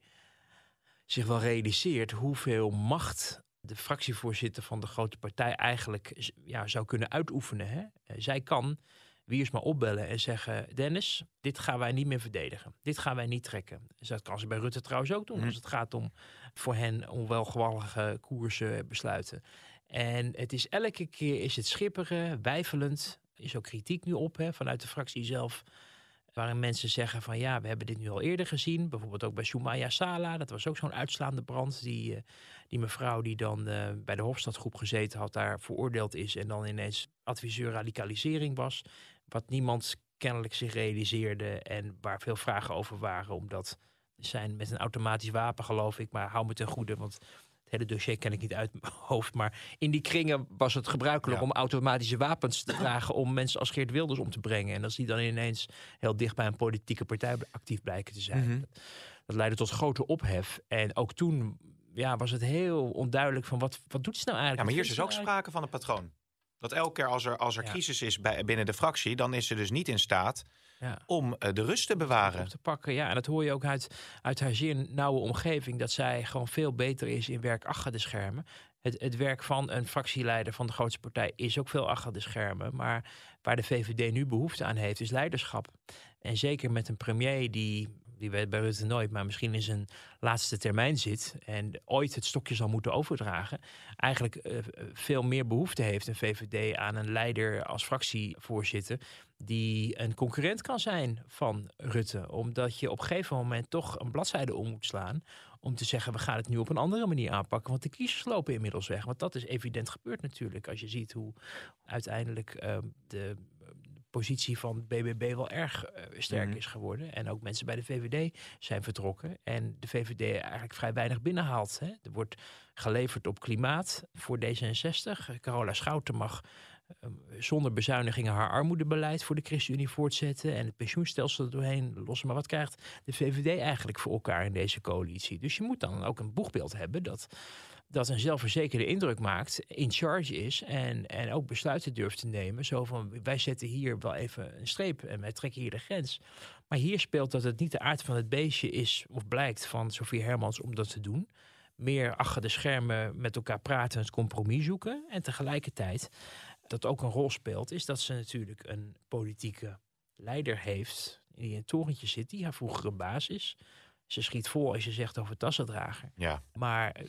zich wel realiseert hoeveel macht de fractievoorzitter van de grote partij eigenlijk ja, zou kunnen uitoefenen. Hè? Eh, Zij kan Wiersma opbellen en zeggen: Dennis, dit gaan wij niet meer verdedigen. Dit gaan wij niet trekken. Dus dat kan ze bij Rutte trouwens ook doen. Mhm. Als het gaat om voor hen onwelgevallige koersen besluiten. En het is elke keer is het schipperen, wijfelend. Is ook kritiek nu op hè, vanuit de fractie zelf. Waarin mensen zeggen van ja, we hebben dit nu al eerder gezien. Bijvoorbeeld ook bij Soumaya Sala. Dat was ook zo'n uitslaande brand. Die, eh, die mevrouw die dan eh, bij de Hofstadgroep gezeten had, daar veroordeeld is. En dan ineens adviseur radicalisering was. Wat niemand kennelijk zich realiseerde. En waar veel vragen over waren. Omdat zijn met een automatisch wapen geloof ik. Maar hou me ten goede, want hele dossier ken ik niet uit mijn hoofd. Maar in die kringen was het gebruikelijk Ja. om automatische wapens te dragen. om mensen als Geert Wilders om te brengen. En als die dan ineens heel dicht bij een politieke partij actief blijken te zijn. Mhm. dat, dat leidde tot grote ophef. En ook toen ja, was het heel onduidelijk van wat, wat doet ze nou eigenlijk? Ja, maar hier is dus ook nou sprake van een patroon. Dat elke keer als er, als er Ja. crisis is bij, binnen de fractie, dan is ze dus niet in staat Ja. om eh, de rust te bewaren. te pakken. Ja, en dat hoor je ook uit, uit haar zeer nauwe omgeving. Dat zij gewoon veel beter is in werk achter de schermen. Het, het werk van een fractieleider van de grootste partij is ook veel achter de schermen. Maar waar de VVD nu behoefte aan heeft, is leiderschap. En zeker met een premier die, die weet bij Rutte nooit, maar misschien in zijn laatste termijn zit. En ooit het stokje zal moeten overdragen. Eigenlijk eh, veel meer behoefte heeft een VVD aan een leider als fractievoorzitter die een concurrent kan zijn van Rutte. Omdat je op een gegeven moment toch een bladzijde om moet slaan. Om te zeggen, we gaan het nu op een andere manier aanpakken. Want de kiezers lopen inmiddels weg. Want dat is evident gebeurd natuurlijk. Als je ziet hoe uiteindelijk eh, de positie van BBB wel erg eh, sterk Mhm. is geworden. En ook mensen bij de VVD zijn vertrokken. En de VVD eigenlijk vrij weinig binnenhaalt. Hè. Er wordt geleverd op klimaat voor D66. Carola Schouten mag eh, zonder bezuinigingen haar armoedebeleid voor de ChristenUnie voortzetten. En het pensioenstelsel er doorheen lossen. Maar wat krijgt de VVD eigenlijk voor elkaar in deze coalitie? Dus je moet dan ook een boegbeeld hebben dat, dat een zelfverzekerde indruk maakt, in charge is en, en ook besluiten durft te nemen. Zo van, wij zetten hier wel even een streep en wij trekken hier de grens. Maar hier speelt dat het niet de aard van het beestje is, of blijkt van Sofie Hermans om dat te doen. Meer achter de schermen met elkaar praten en het compromis zoeken. En tegelijkertijd dat ook een rol speelt, is dat ze natuurlijk een politieke leider heeft. Die in een torentje zit, die haar vroegere baas is. ze schiet vol als je zegt over tassendrager. Ja. Maar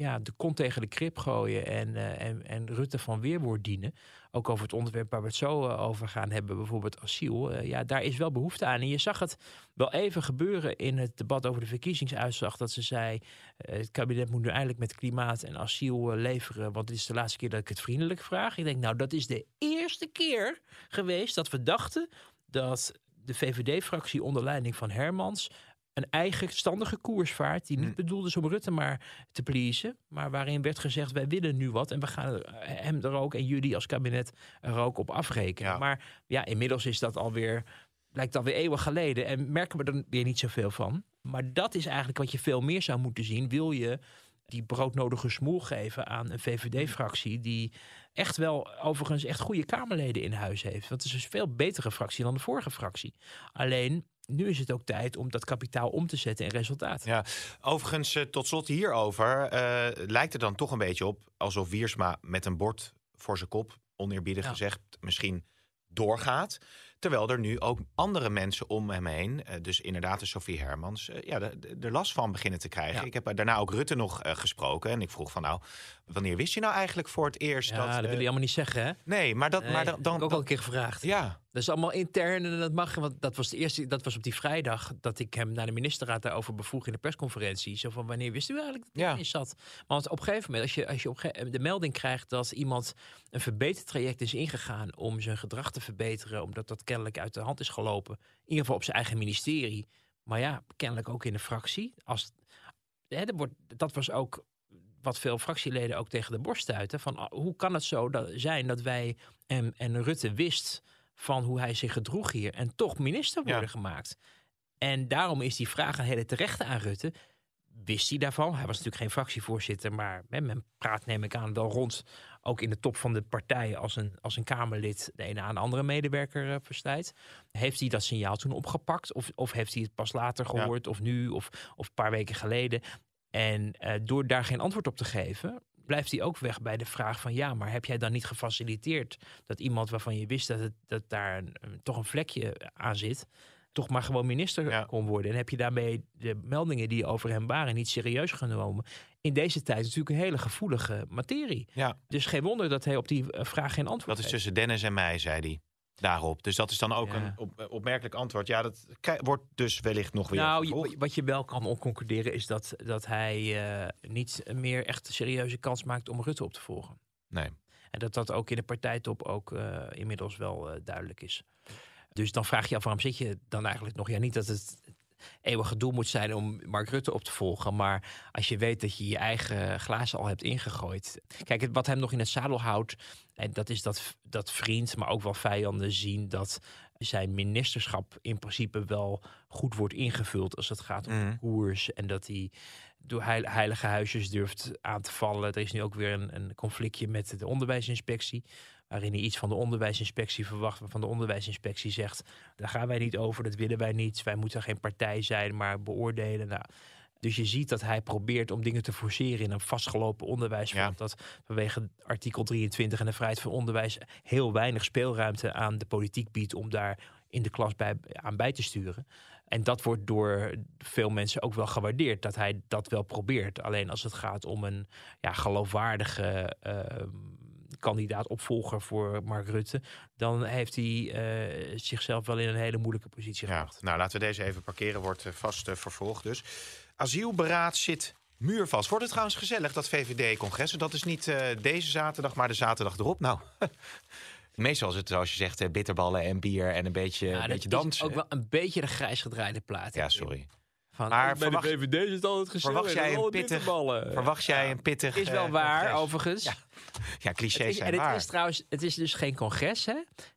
ja, de kont tegen de krip gooien en, eh, en, en Rutte van weerwoord dienen. Ook over het onderwerp waar we het zo eh, over gaan hebben, bijvoorbeeld asiel. eh, ja, daar is wel behoefte aan. En je zag het wel even gebeuren in het debat over de verkiezingsuitslag. Dat ze zei, het kabinet moet nu eindelijk met klimaat en asiel leveren. Want dit is de laatste keer dat ik het vriendelijk vraag. Ik denk, nou, dat is de eerste keer geweest dat we dachten dat de VVD-fractie onder leiding van Hermans een eigenstandige koers vaart. Die niet Hm. bedoeld is om Rutte maar te pleasen. Maar waarin werd gezegd, wij willen nu wat. En we gaan er- hem er ook en jullie als kabinet er ook op afrekenen. Ja. Maar ja, inmiddels is dat alweer, lijkt alweer eeuwen geleden. En merken we er weer niet zoveel van. Maar dat is eigenlijk wat je veel meer zou moeten zien. Wil je die broodnodige smoel geven aan een VVD-fractie... die echt wel, overigens, echt goede Kamerleden in huis heeft. Het is een veel betere fractie dan de vorige fractie. Alleen, nu is het ook tijd om dat kapitaal om te zetten in resultaat. Ja, overigens, eh, tot slot hierover. eh, lijkt er dan toch een beetje op alsof Wiersma met een bord voor zijn kop, oneerbiedig Ja. gezegd, misschien doorgaat. Terwijl er nu ook andere mensen om hem heen, eh, dus inderdaad de Sophie Hermans, ja, er last van beginnen te krijgen. Ja. Ik heb daarna ook Rutte nog gesproken en ik vroeg van nou, wanneer wist je nou eigenlijk voor het eerst Ja, dat... dat, wil je allemaal niet zeggen, hè? nee, maar dat, Nee, maar dan, heb ik ook al dan, een keer gevraagd. ja, Dat is allemaal intern en dat mag. Want dat was de eerste. Dat was op die vrijdag dat ik hem naar de ministerraad daarover bevroeg in de persconferentie. Zo van wanneer wist u eigenlijk dat hij Ja. erin zat? Want op een gegeven moment, als je, als je op de melding krijgt dat iemand een verbetertraject is ingegaan om zijn gedrag te verbeteren, omdat dat kennelijk uit de hand is gelopen. In ieder geval op zijn eigen ministerie. Maar ja, kennelijk ook in de fractie. Als, hè, er wordt, dat was ook wat veel fractieleden ook tegen de borst stuiten. Van ah, hoe kan het zo dat, zijn dat wij en, en Rutte wist van hoe hij zich gedroeg hier en toch minister worden Ja. gemaakt. En daarom is die vraag een hele terechte aan Rutte. Wist hij daarvan? Hij was natuurlijk geen fractievoorzitter, maar hè, men praat neem ik aan wel rond, ook in de top van de partij als een, als een Kamerlid de ene aan de andere medewerker uh. Heeft hij dat signaal toen opgepakt? Of, of heeft hij het pas later gehoord, of nu, of, of een paar weken geleden? En uh, door daar geen antwoord op te geven, blijft hij ook weg bij de vraag van ja, maar heb jij dan niet gefaciliteerd dat iemand waarvan je wist dat, het, dat daar een, toch een vlekje aan zit, toch maar gewoon minister ja. kon worden? En heb je daarmee de meldingen die over hem waren niet serieus genomen? In deze tijd natuurlijk een hele gevoelige materie. Ja. Dus geen wonder dat hij op die vraag geen antwoord Dat is heeft. tussen Dennis en mij, zei hij. Daarop. Dus dat is dan ook Ja. een op, opmerkelijk antwoord. Ja, dat wordt dus wellicht nog weer. Nou, je- wat je wel kan concluderen is dat, dat hij eh, niet meer echt een serieuze kans maakt om Rutte op te volgen. Nee. En dat dat ook in de partijtop ook eh, inmiddels wel eh, duidelijk is. Dus dan vraag je af, waarom zit je dan eigenlijk nog? Ja, niet dat het eeuwige doel moet zijn om Mark Rutte op te volgen. Maar als je weet dat je je eigen glazen al hebt ingegooid. Kijk, wat hem nog in het zadel houdt, en dat is dat, dat vriend, maar ook wel vijanden zien dat zijn ministerschap in principe wel goed wordt ingevuld als het gaat om Mhm. de koers. En dat hij door heil- heilige huisjes durft aan te vallen. Er is nu ook weer een, een conflictje met de onderwijsinspectie. Waarin hij iets van de onderwijsinspectie verwacht. Waarvan de onderwijsinspectie zegt: daar gaan wij niet over, dat willen wij niet. Wij moeten geen partij zijn, maar beoordelen. Nou, dus je ziet dat hij probeert om dingen te forceren in een vastgelopen onderwijs. Ja. Dat vanwege artikel 23 en de vrijheid van onderwijs heel weinig speelruimte aan de politiek biedt om daar in de klas bij, aan bij te sturen. En dat wordt door veel mensen ook wel gewaardeerd, dat hij dat wel probeert. Alleen als het gaat om een ja, geloofwaardige eh, kandidaat opvolger voor Mark Rutte, dan heeft hij eh, zichzelf wel in een hele moeilijke positie Ja. gebracht. Nou, laten we deze even parkeren. Wordt eh, vast eh, vervolgd dus. Asielberaad zit muurvast. Wordt het trouwens gezellig, dat VVD-congres? Dat is niet deze zaterdag, maar de zaterdag erop. Nou, meestal is het zoals je zegt, bitterballen en bier en een beetje, Ja, een beetje dansen. ook wel een beetje de grijs gedraaide plaat. Ja, sorry. Van, Maar oh, bij verwacht- de VVD is het altijd gezellig. verwacht jij en een pittig-. Verwacht jij een pittig Is wel eh, waar, congres? overigens. Ja, Ja, Het clichés is, zijn en het waar. is trouwens, het is dus geen congres, hè?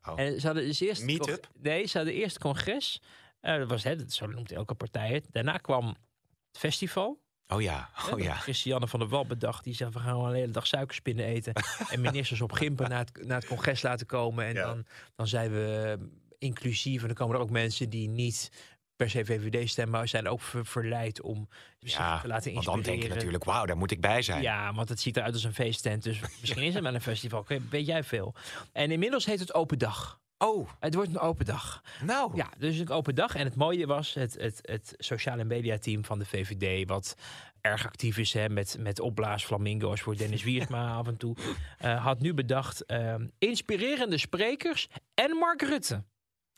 Oh. En ze hadden dus eerst Meet-up? Nee, ze hadden eerst congres. Eh, dat was het, zo noemt elke partij het. Daarna kwam het festival. Oh ja, oh ja. Christiane van der Wal bedacht. Die zei, we gaan gewoon een hele dag suikerspinnen eten. en ministers op Gimpen naar het, naar het congres laten komen. En Ja. dan, dan zijn we inclusief. En dan komen er ook mensen die niet per se VVD stemmen. Maar zijn ook ver- verleid om zich Ja, te laten want dan inspireren. denk je natuurlijk, wauw, daar moet ik bij zijn. Ja, want het ziet eruit als een feesttent. Dus misschien is het wel een festival. Weet jij veel. En inmiddels heet het Open Dag. Oh, Het wordt een open dag. nou. Ja, dus een open dag. En het mooie was, het, het, het sociale mediateam van de VVD, wat erg actief is hè, met, met opblaas flamingo's voor Dennis Wiersma af en toe, eh, had nu bedacht ehm, inspirerende sprekers en Mark Rutte.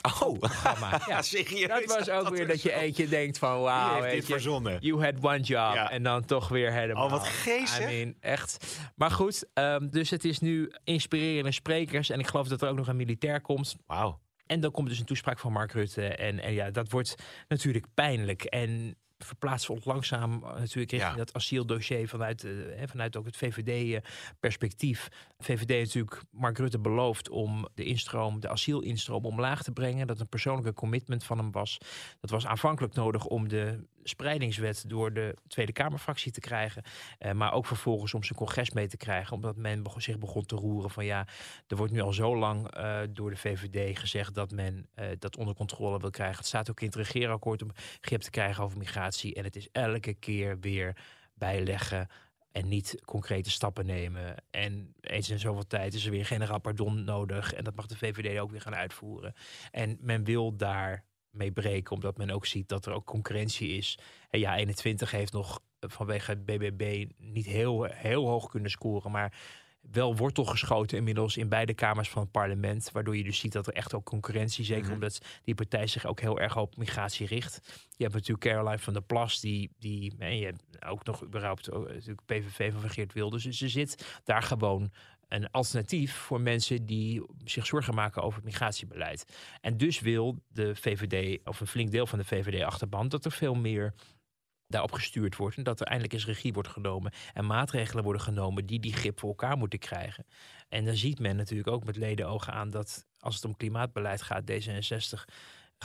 Oh, Programma. Ja, serieus. dat was ook weer dat je eentje denkt van wauw, dit je, verzonnen? You had one job. Ja. En dan toch weer helemaal. Oh, wat geestig. I mean, echt. Maar goed, ehm, dus het is nu inspirerende sprekers. En ik geloof dat er ook nog een militair komt. Wauw. En dan komt dus een toespraak van Mark Rutte. En, en ja, dat wordt natuurlijk pijnlijk. En verplaatsen we ons langzaam eh, natuurlijk richting Ja. dat asieldossier vanuit, eh, vanuit ook het VVD-perspectief. VVD heeft natuurlijk Mark Rutte beloofd om de instroom, de asielinstroom omlaag te brengen. Dat een persoonlijke commitment van hem was. Dat was aanvankelijk nodig om de spreidingswet door de Tweede Kamerfractie te krijgen. Eh, maar ook vervolgens om zijn congres mee te krijgen. Omdat men begon- zich begon te roeren van ja, er wordt nu al zo lang eh, door de VVD gezegd dat men eh, dat onder controle wil krijgen. Het staat ook in het regeerakkoord om grip te krijgen over migratie. En het is elke keer weer bijleggen en niet concrete stappen nemen. En eens in zoveel tijd is er weer generaal pardon nodig. En dat mag de VVD ook weer gaan uitvoeren. En men wil daar mee breken, omdat men ook ziet dat er ook concurrentie is. En ja, 21 heeft nog vanwege het BBB niet heel, heel hoog kunnen scoren, maar wel wortel geschoten inmiddels in beide kamers van het parlement. Waardoor je dus ziet dat er echt ook concurrentie, zeker Mhm. omdat die partij zich ook heel erg op migratie richt. Je hebt natuurlijk Caroline van der Plas, die, die en je hebt ook nog überhaupt ook, natuurlijk PVV van Geert Wilders. Dus er zit daar gewoon een alternatief voor mensen die zich zorgen maken over het migratiebeleid. En dus wil de VVD, of een flink deel van de VVD-achterban, dat er veel meer daarop gestuurd wordt. En dat er eindelijk eens regie wordt genomen. En maatregelen worden genomen die die grip voor elkaar moeten krijgen. En dan ziet men natuurlijk ook met ledenogen aan dat als het om klimaatbeleid gaat, D66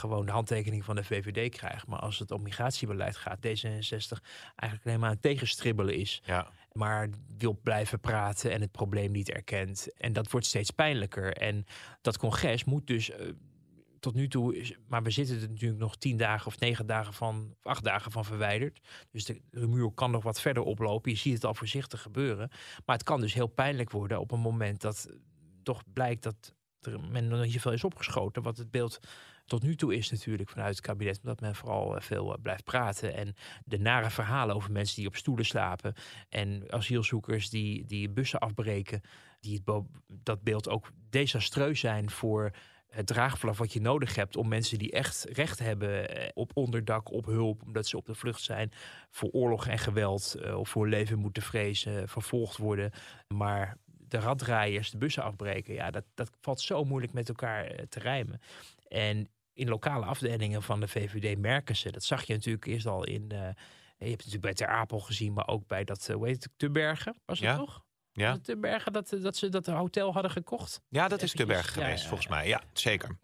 gewoon de handtekening van de VVD krijgt. Maar als het om migratiebeleid gaat, D66 eigenlijk alleen maar aan tegenstribbelen is Ja. maar wil blijven praten en het probleem niet erkent. En dat wordt steeds pijnlijker. En dat congres moet dus eh, tot nu toe, is- maar we zitten er natuurlijk nog tien dagen of negen dagen van, of acht dagen van verwijderd. Dus de rumoer kan nog wat verder oplopen. Je ziet het al voorzichtig gebeuren. Maar het kan dus heel pijnlijk worden op een moment dat toch blijkt dat er men nog niet zoveel is opgeschoten. Wat het beeld tot nu toe is natuurlijk vanuit het kabinet. Omdat men vooral eh, veel eh, blijft praten. En de nare verhalen over mensen die op stoelen slapen. En asielzoekers die, die bussen afbreken. Die het dat beeld ook desastreus zijn voor het draagvlak wat je nodig hebt om mensen die echt recht hebben eh, op onderdak, op hulp, omdat ze op de vlucht zijn voor oorlog en geweld of voor leven moeten vrezen, vervolgd worden. Maar de raddraaiers, de bussen afbreken, ja, dat, dat valt zo moeilijk met elkaar te rijmen. En in lokale afdelingen van de VVD merken ze, dat zag je natuurlijk eerst al in, eh, je hebt het natuurlijk bij Ter Apel gezien, maar ook bij dat, eh, hoe heet het, Tubbergen, was het Ja. toch? Ja. Tubbergen dat, eh, dat ze dat hotel hadden gekocht? ja, dat is te Eventjes, berg ja, geweest, ja, volgens mij. Ja, zeker.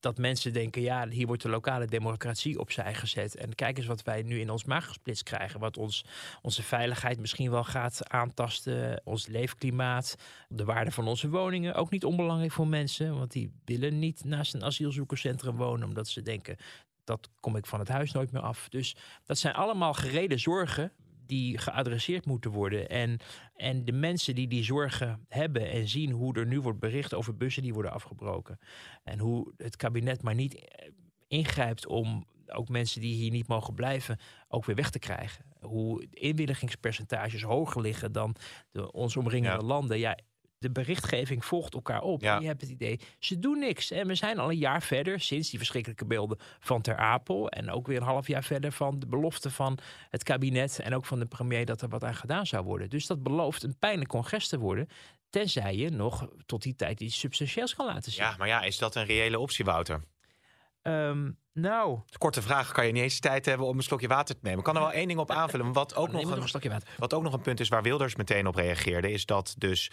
Dat mensen denken, ja, hier wordt de lokale democratie opzij gezet. En kijk eens wat wij nu in ons maag krijgen. Wat ons, onze veiligheid misschien wel gaat aantasten. Ons leefklimaat, de waarde van onze woningen. Ook niet onbelangrijk voor mensen. Want die willen niet naast een asielzoekerscentrum wonen. Omdat ze denken, dat kom ik van het huis nooit meer af. Dus dat zijn allemaal gereden zorgen die geadresseerd moeten worden. En, en de mensen die die zorgen hebben en zien hoe er nu wordt bericht over bussen die worden afgebroken. En hoe het kabinet maar niet eh, ingrijpt om ook mensen die hier niet mogen blijven ook weer weg te krijgen. Hoe inwilligingspercentages hoger liggen dan de ons omringende Ja. landen. Ja, de berichtgeving volgt elkaar op. Ja. En je hebt het idee, ze doen niks. En we zijn al een jaar verder sinds die verschrikkelijke beelden van Ter Apel. En ook weer een half jaar verder van de belofte van het kabinet en ook van de premier dat er wat aan gedaan zou worden. Dus dat belooft een pijnlijk congres te worden. Tenzij je nog tot die tijd iets substantieels kan laten zien. Ja, maar ja, is dat een reële optie, Wouter? Ehm, nou, Korte vraag, kan je niet eens tijd hebben om een slokje water te nemen? Ik kan er wel één ding op aanvullen. Wat ook, neem nog nog een, een slokje water. wat ook nog een punt is waar Wilders meteen op reageerde... is dat dus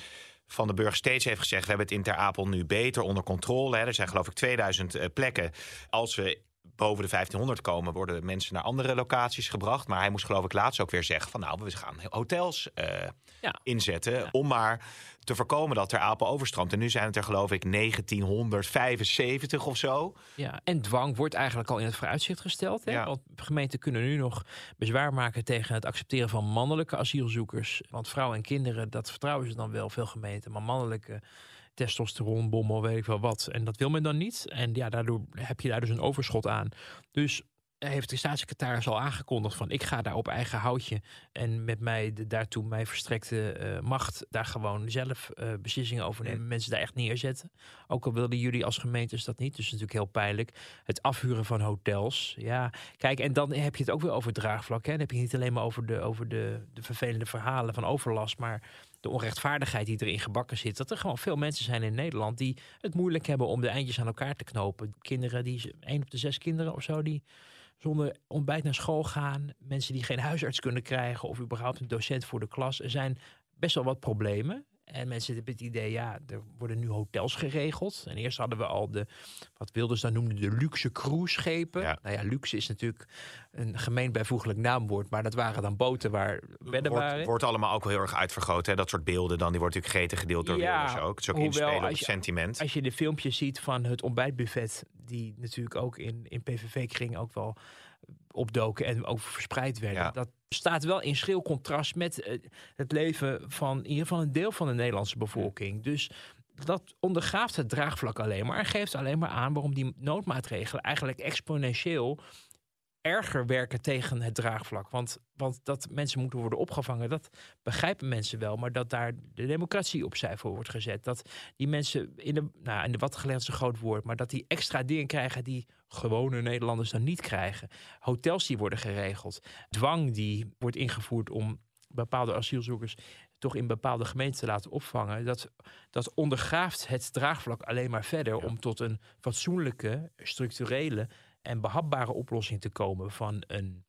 Van den Burg steeds heeft gezegd... we hebben het in Ter Apel nu beter onder controle. Hè. Er zijn geloof ik 2000 eh, plekken. Als we boven de 1500 komen, worden mensen naar andere locaties gebracht. Maar hij moest geloof ik laatst ook weer zeggen van... nou, we gaan hotels eh, Ja. inzetten Ja. om maar te voorkomen dat Ter Apel overstroomt. En nu zijn het er geloof ik 1975 of zo. Ja, en dwang wordt eigenlijk al in het vooruitzicht gesteld. Hè? Ja. Want gemeenten kunnen nu nog bezwaar maken tegen het accepteren van mannelijke asielzoekers. Want vrouwen en kinderen, dat vertrouwen ze dan wel, veel gemeenten. Maar mannelijke, testosteronbom of weet ik wel wat. En dat wil men dan niet. En ja, daardoor heb je daar dus een overschot aan. Dus heeft de staatssecretaris al aangekondigd van ik ga daar op eigen houtje en met mij de daartoe mij verstrekte eh, macht daar gewoon zelf eh, beslissingen over nemen. Mensen daar echt neerzetten. Ook al wilden jullie als gemeentes dat niet. Dus natuurlijk heel pijnlijk. Het afhuren van hotels. Ja, kijk, en dan heb je het ook weer over het draagvlak. Hè. Dan heb je niet alleen maar over de, over de, de vervelende verhalen van overlast, maar de onrechtvaardigheid die erin gebakken zit. Dat er gewoon veel mensen zijn in Nederland die het moeilijk hebben om de eindjes aan elkaar te knopen. Kinderen die, één op de zes kinderen of zo, die zonder ontbijt naar school gaan. Mensen die geen huisarts kunnen krijgen of überhaupt een docent voor de klas. Er zijn best wel wat problemen. En mensen hebben het idee, ja, er worden nu hotels geregeld. En eerst hadden we al de, wat Wilders dan noemde, de luxe cruiseschepen. Ja. Nou ja, luxe is natuurlijk een gemeen bijvoeglijk naamwoord. Maar dat waren dan boten waar bedden Wordt, waren. wordt allemaal ook wel heel erg uitvergroot. Hè? Dat soort beelden dan, die wordt natuurlijk gretig gedeeld door Ja, Wilders ook. Het is ook hoewel inspelen op als je- sentiment. Als je de filmpjes ziet van het ontbijtbuffet, die natuurlijk ook in, in PVV-kring ook wel opdoken en ook verspreid werden. Ja. Dat staat wel in schril contrast met eh, het leven van in ieder geval een deel van de Nederlandse bevolking. Dus dat ondergraaft het draagvlak alleen maar en geeft alleen maar aan waarom die noodmaatregelen eigenlijk exponentieel erger werken tegen het draagvlak. Want, want dat mensen moeten worden opgevangen, dat begrijpen mensen wel. Maar dat daar de democratie opzij voor wordt gezet. Dat die mensen in de, nou, in de wat gelegd is een groot woord, maar dat die extra dingen krijgen die gewone Nederlanders dan niet krijgen. Hotels die worden geregeld. Dwang die wordt ingevoerd om bepaalde asielzoekers toch in bepaalde gemeenten te laten opvangen. Dat, dat ondergraaft het draagvlak alleen maar verder om tot een fatsoenlijke, structurele en behapbare oplossing te komen van een,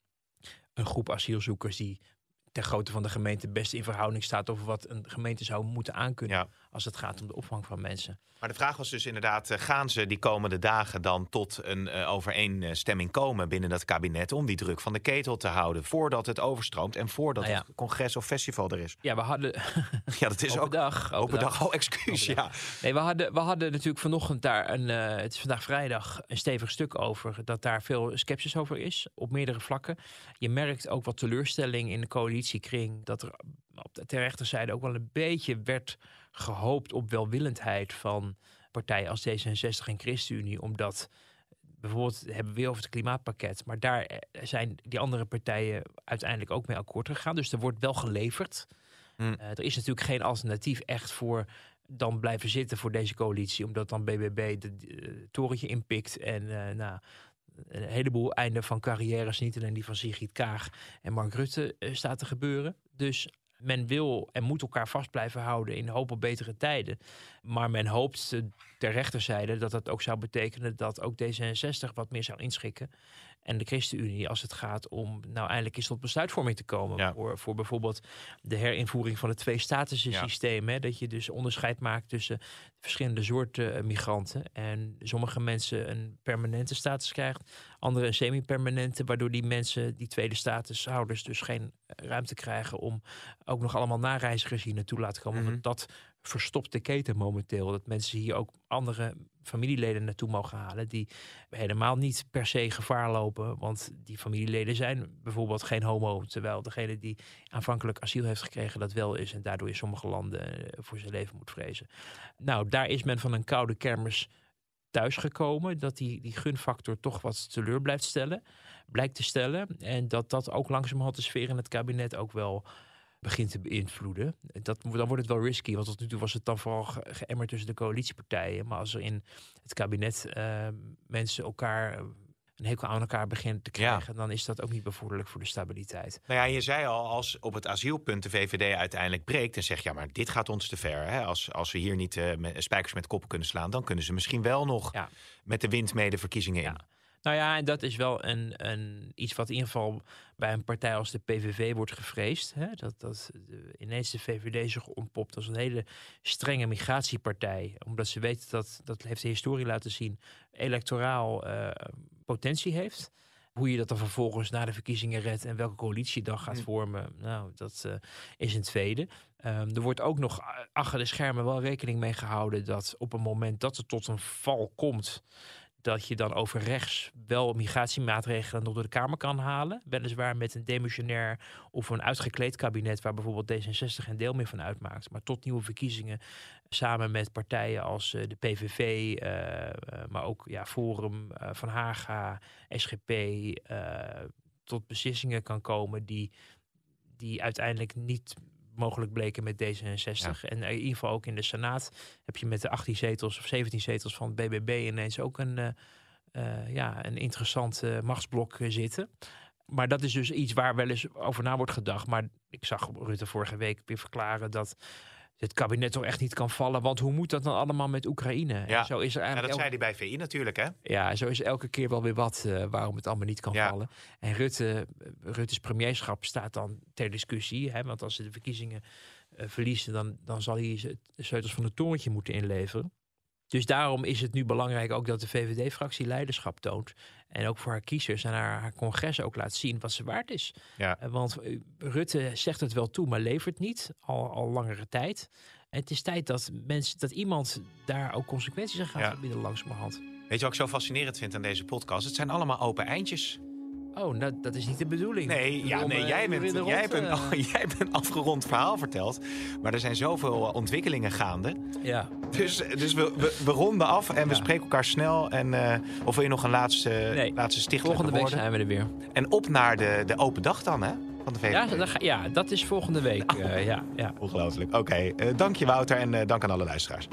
een groep asielzoekers die ter grootte van de gemeente best in verhouding staat over wat een gemeente zou moeten aankunnen. Als het gaat om de opvang van mensen. Maar de vraag was dus inderdaad, eh, gaan ze die komende dagen dan tot een eh, overeenstemming komen binnen dat kabinet om die druk van de ketel te houden voordat het overstroomt en voordat Nou ja. het congres of festival er is? Ja, we hadden Ja, dat is open ook dag. open dag. Oh, excuus. Ja. Nee, we hadden, we hadden natuurlijk vanochtend daar een, eh, het is vandaag vrijdag, een stevig stuk over. Dat daar veel sceptisch over is, op meerdere vlakken. Je merkt ook wat teleurstelling in de coalitiekring. Dat er op de ter rechterzijde ook wel een beetje werd gehoopt op welwillendheid van partijen als D66 en ChristenUnie. Omdat bijvoorbeeld hebben we weer over het klimaatpakket. Maar daar zijn die andere partijen uiteindelijk ook mee akkoord gegaan. Dus er wordt wel geleverd. Hmm. Eh, er is natuurlijk geen alternatief echt voor dan blijven zitten voor deze coalitie. Omdat dan BBB de eh, torentje inpikt en eh, nou, een heleboel einde van carrières, niet alleen die van Sigrid Kaag en Mark Rutte, staat te gebeuren. Dus men wil en moet elkaar vast blijven houden in de hoop op betere tijden. Maar men hoopt ter rechterzijde dat dat ook zou betekenen dat ook D66 wat meer zou inschikken. En de ChristenUnie als het gaat om nou eindelijk eens tot besluitvorming te komen. Ja. Voor, voor bijvoorbeeld de herinvoering van het twee-statussen Ja. systeem. Hè, dat je dus onderscheid maakt tussen verschillende soorten eh, migranten. En sommige mensen een permanente status krijgt, andere een semi-permanente. Waardoor die mensen, die tweede statushouders, dus geen ruimte krijgen om ook nog allemaal nareizigers hier naartoe laten komen. Mhm. Want dat verstopt de keten momenteel. Dat mensen hier ook andere familieleden naartoe mogen halen. Die helemaal niet per se gevaar lopen. Want die familieleden zijn bijvoorbeeld geen homo. Terwijl degene die aanvankelijk asiel heeft gekregen dat wel is. En daardoor in sommige landen eh, voor zijn leven moet vrezen. Nou, daar is men van een koude kermis thuisgekomen. Dat die, die gunfactor toch wat teleur blijft stellen. Blijkt te stellen. En dat dat ook langzamerhand de sfeer in het kabinet ook wel begint te beïnvloeden. Dat, dan wordt het wel risky, want tot nu toe was het dan vooral ge- geëmmerd tussen de coalitiepartijen. Maar als er in het kabinet eh, mensen elkaar een hekel aan elkaar beginnen te Ja. krijgen, dan is dat ook niet bevorderlijk voor de stabiliteit. Nou ja, je zei al, als op het asielpunt de VVD uiteindelijk breekt en zegt, ja, maar dit gaat ons te ver. Hè? Als, als we hier niet eh, spijkers met koppen kunnen slaan, dan kunnen ze misschien wel nog Ja. met de wind mee de verkiezingen in. Ja. Nou ja, en dat is wel een, een, iets wat in ieder geval bij een partij als de PVV wordt gevreesd. Hè? Dat, dat ineens de VVD zich ontpopt als een hele strenge migratiepartij. Omdat ze weten dat, dat heeft de historie laten zien, electoraal eh, potentie heeft. Hoe je dat dan vervolgens na de verkiezingen redt en welke coalitie dan gaat Hm. vormen, nou, dat eh, is een tweede. Ehm, er wordt ook nog achter de schermen wel rekening mee gehouden dat op een moment dat het tot een val komt, dat je dan over rechts wel migratiemaatregelen nog door de Kamer kan halen. Weliswaar met een demissionair of een uitgekleed kabinet waar bijvoorbeeld D66 geen deel meer van uitmaakt. Maar tot nieuwe verkiezingen samen met partijen als eh, de PVV, eh, eh, maar ook ja, Forum, Van Haga, SGP, tot beslissingen kan komen die, die uiteindelijk niet mogelijk bleken met D66. En in ieder geval ook in de Senaat heb je met de 18 zetels of 17 zetels van het BBB ineens ook een, eh, eh, ja, een interessant eh, machtsblok eh, zitten. Maar dat is dus iets waar wel eens over na wordt gedacht. Maar ik zag Rutte vorige week weer verklaren dat het kabinet toch echt niet kan vallen. Want hoe moet dat dan allemaal met Oekraïne? Ja. En zo is er Ja, eigenlijk dat elke- zei hij bij VI natuurlijk, hè? ja, zo is elke keer wel weer wat eh, waarom het allemaal niet kan Ja. vallen. En Rutte, Rutte's premierschap staat dan ter discussie. Hè, want als ze de verkiezingen eh, verliezen, dan, dan zal hij sleutels van het torentje moeten inleveren. Dus daarom is het nu belangrijk ook dat de VVD-fractie leiderschap toont. En ook voor haar kiezers en haar, haar congres ook laat zien wat ze waard is. Ja. Eh, Want eh, Rutte zegt het wel toe, maar levert niet. Al, al langere tijd. En het is tijd dat, mensen, dat iemand daar ook consequenties aan gaat Ja. bieden langzamerhand. Weet je wat ik zo fascinerend vind aan deze podcast? Het zijn allemaal open eindjes. Oh, nou, dat is niet de bedoeling. Nee, ja, nee eh, jij, bent, de jij, rond, bent, eh, oh, jij bent een afgerond verhaal verteld. Maar er zijn zoveel eh, ontwikkelingen gaande. Ja. Dus, dus we, we, we ronden af en we spreken elkaar snel. En, of wil je nog een laatste, Nee. laatste stichtelijke Volgende week zijn we er weer. En op naar de, de open dag dan, hè? Van de. Ja, dat, ja, dat is volgende week. ja, ja. Ongelooflijk. Oké, eh, dank je Wouter en dank aan alle luisteraars.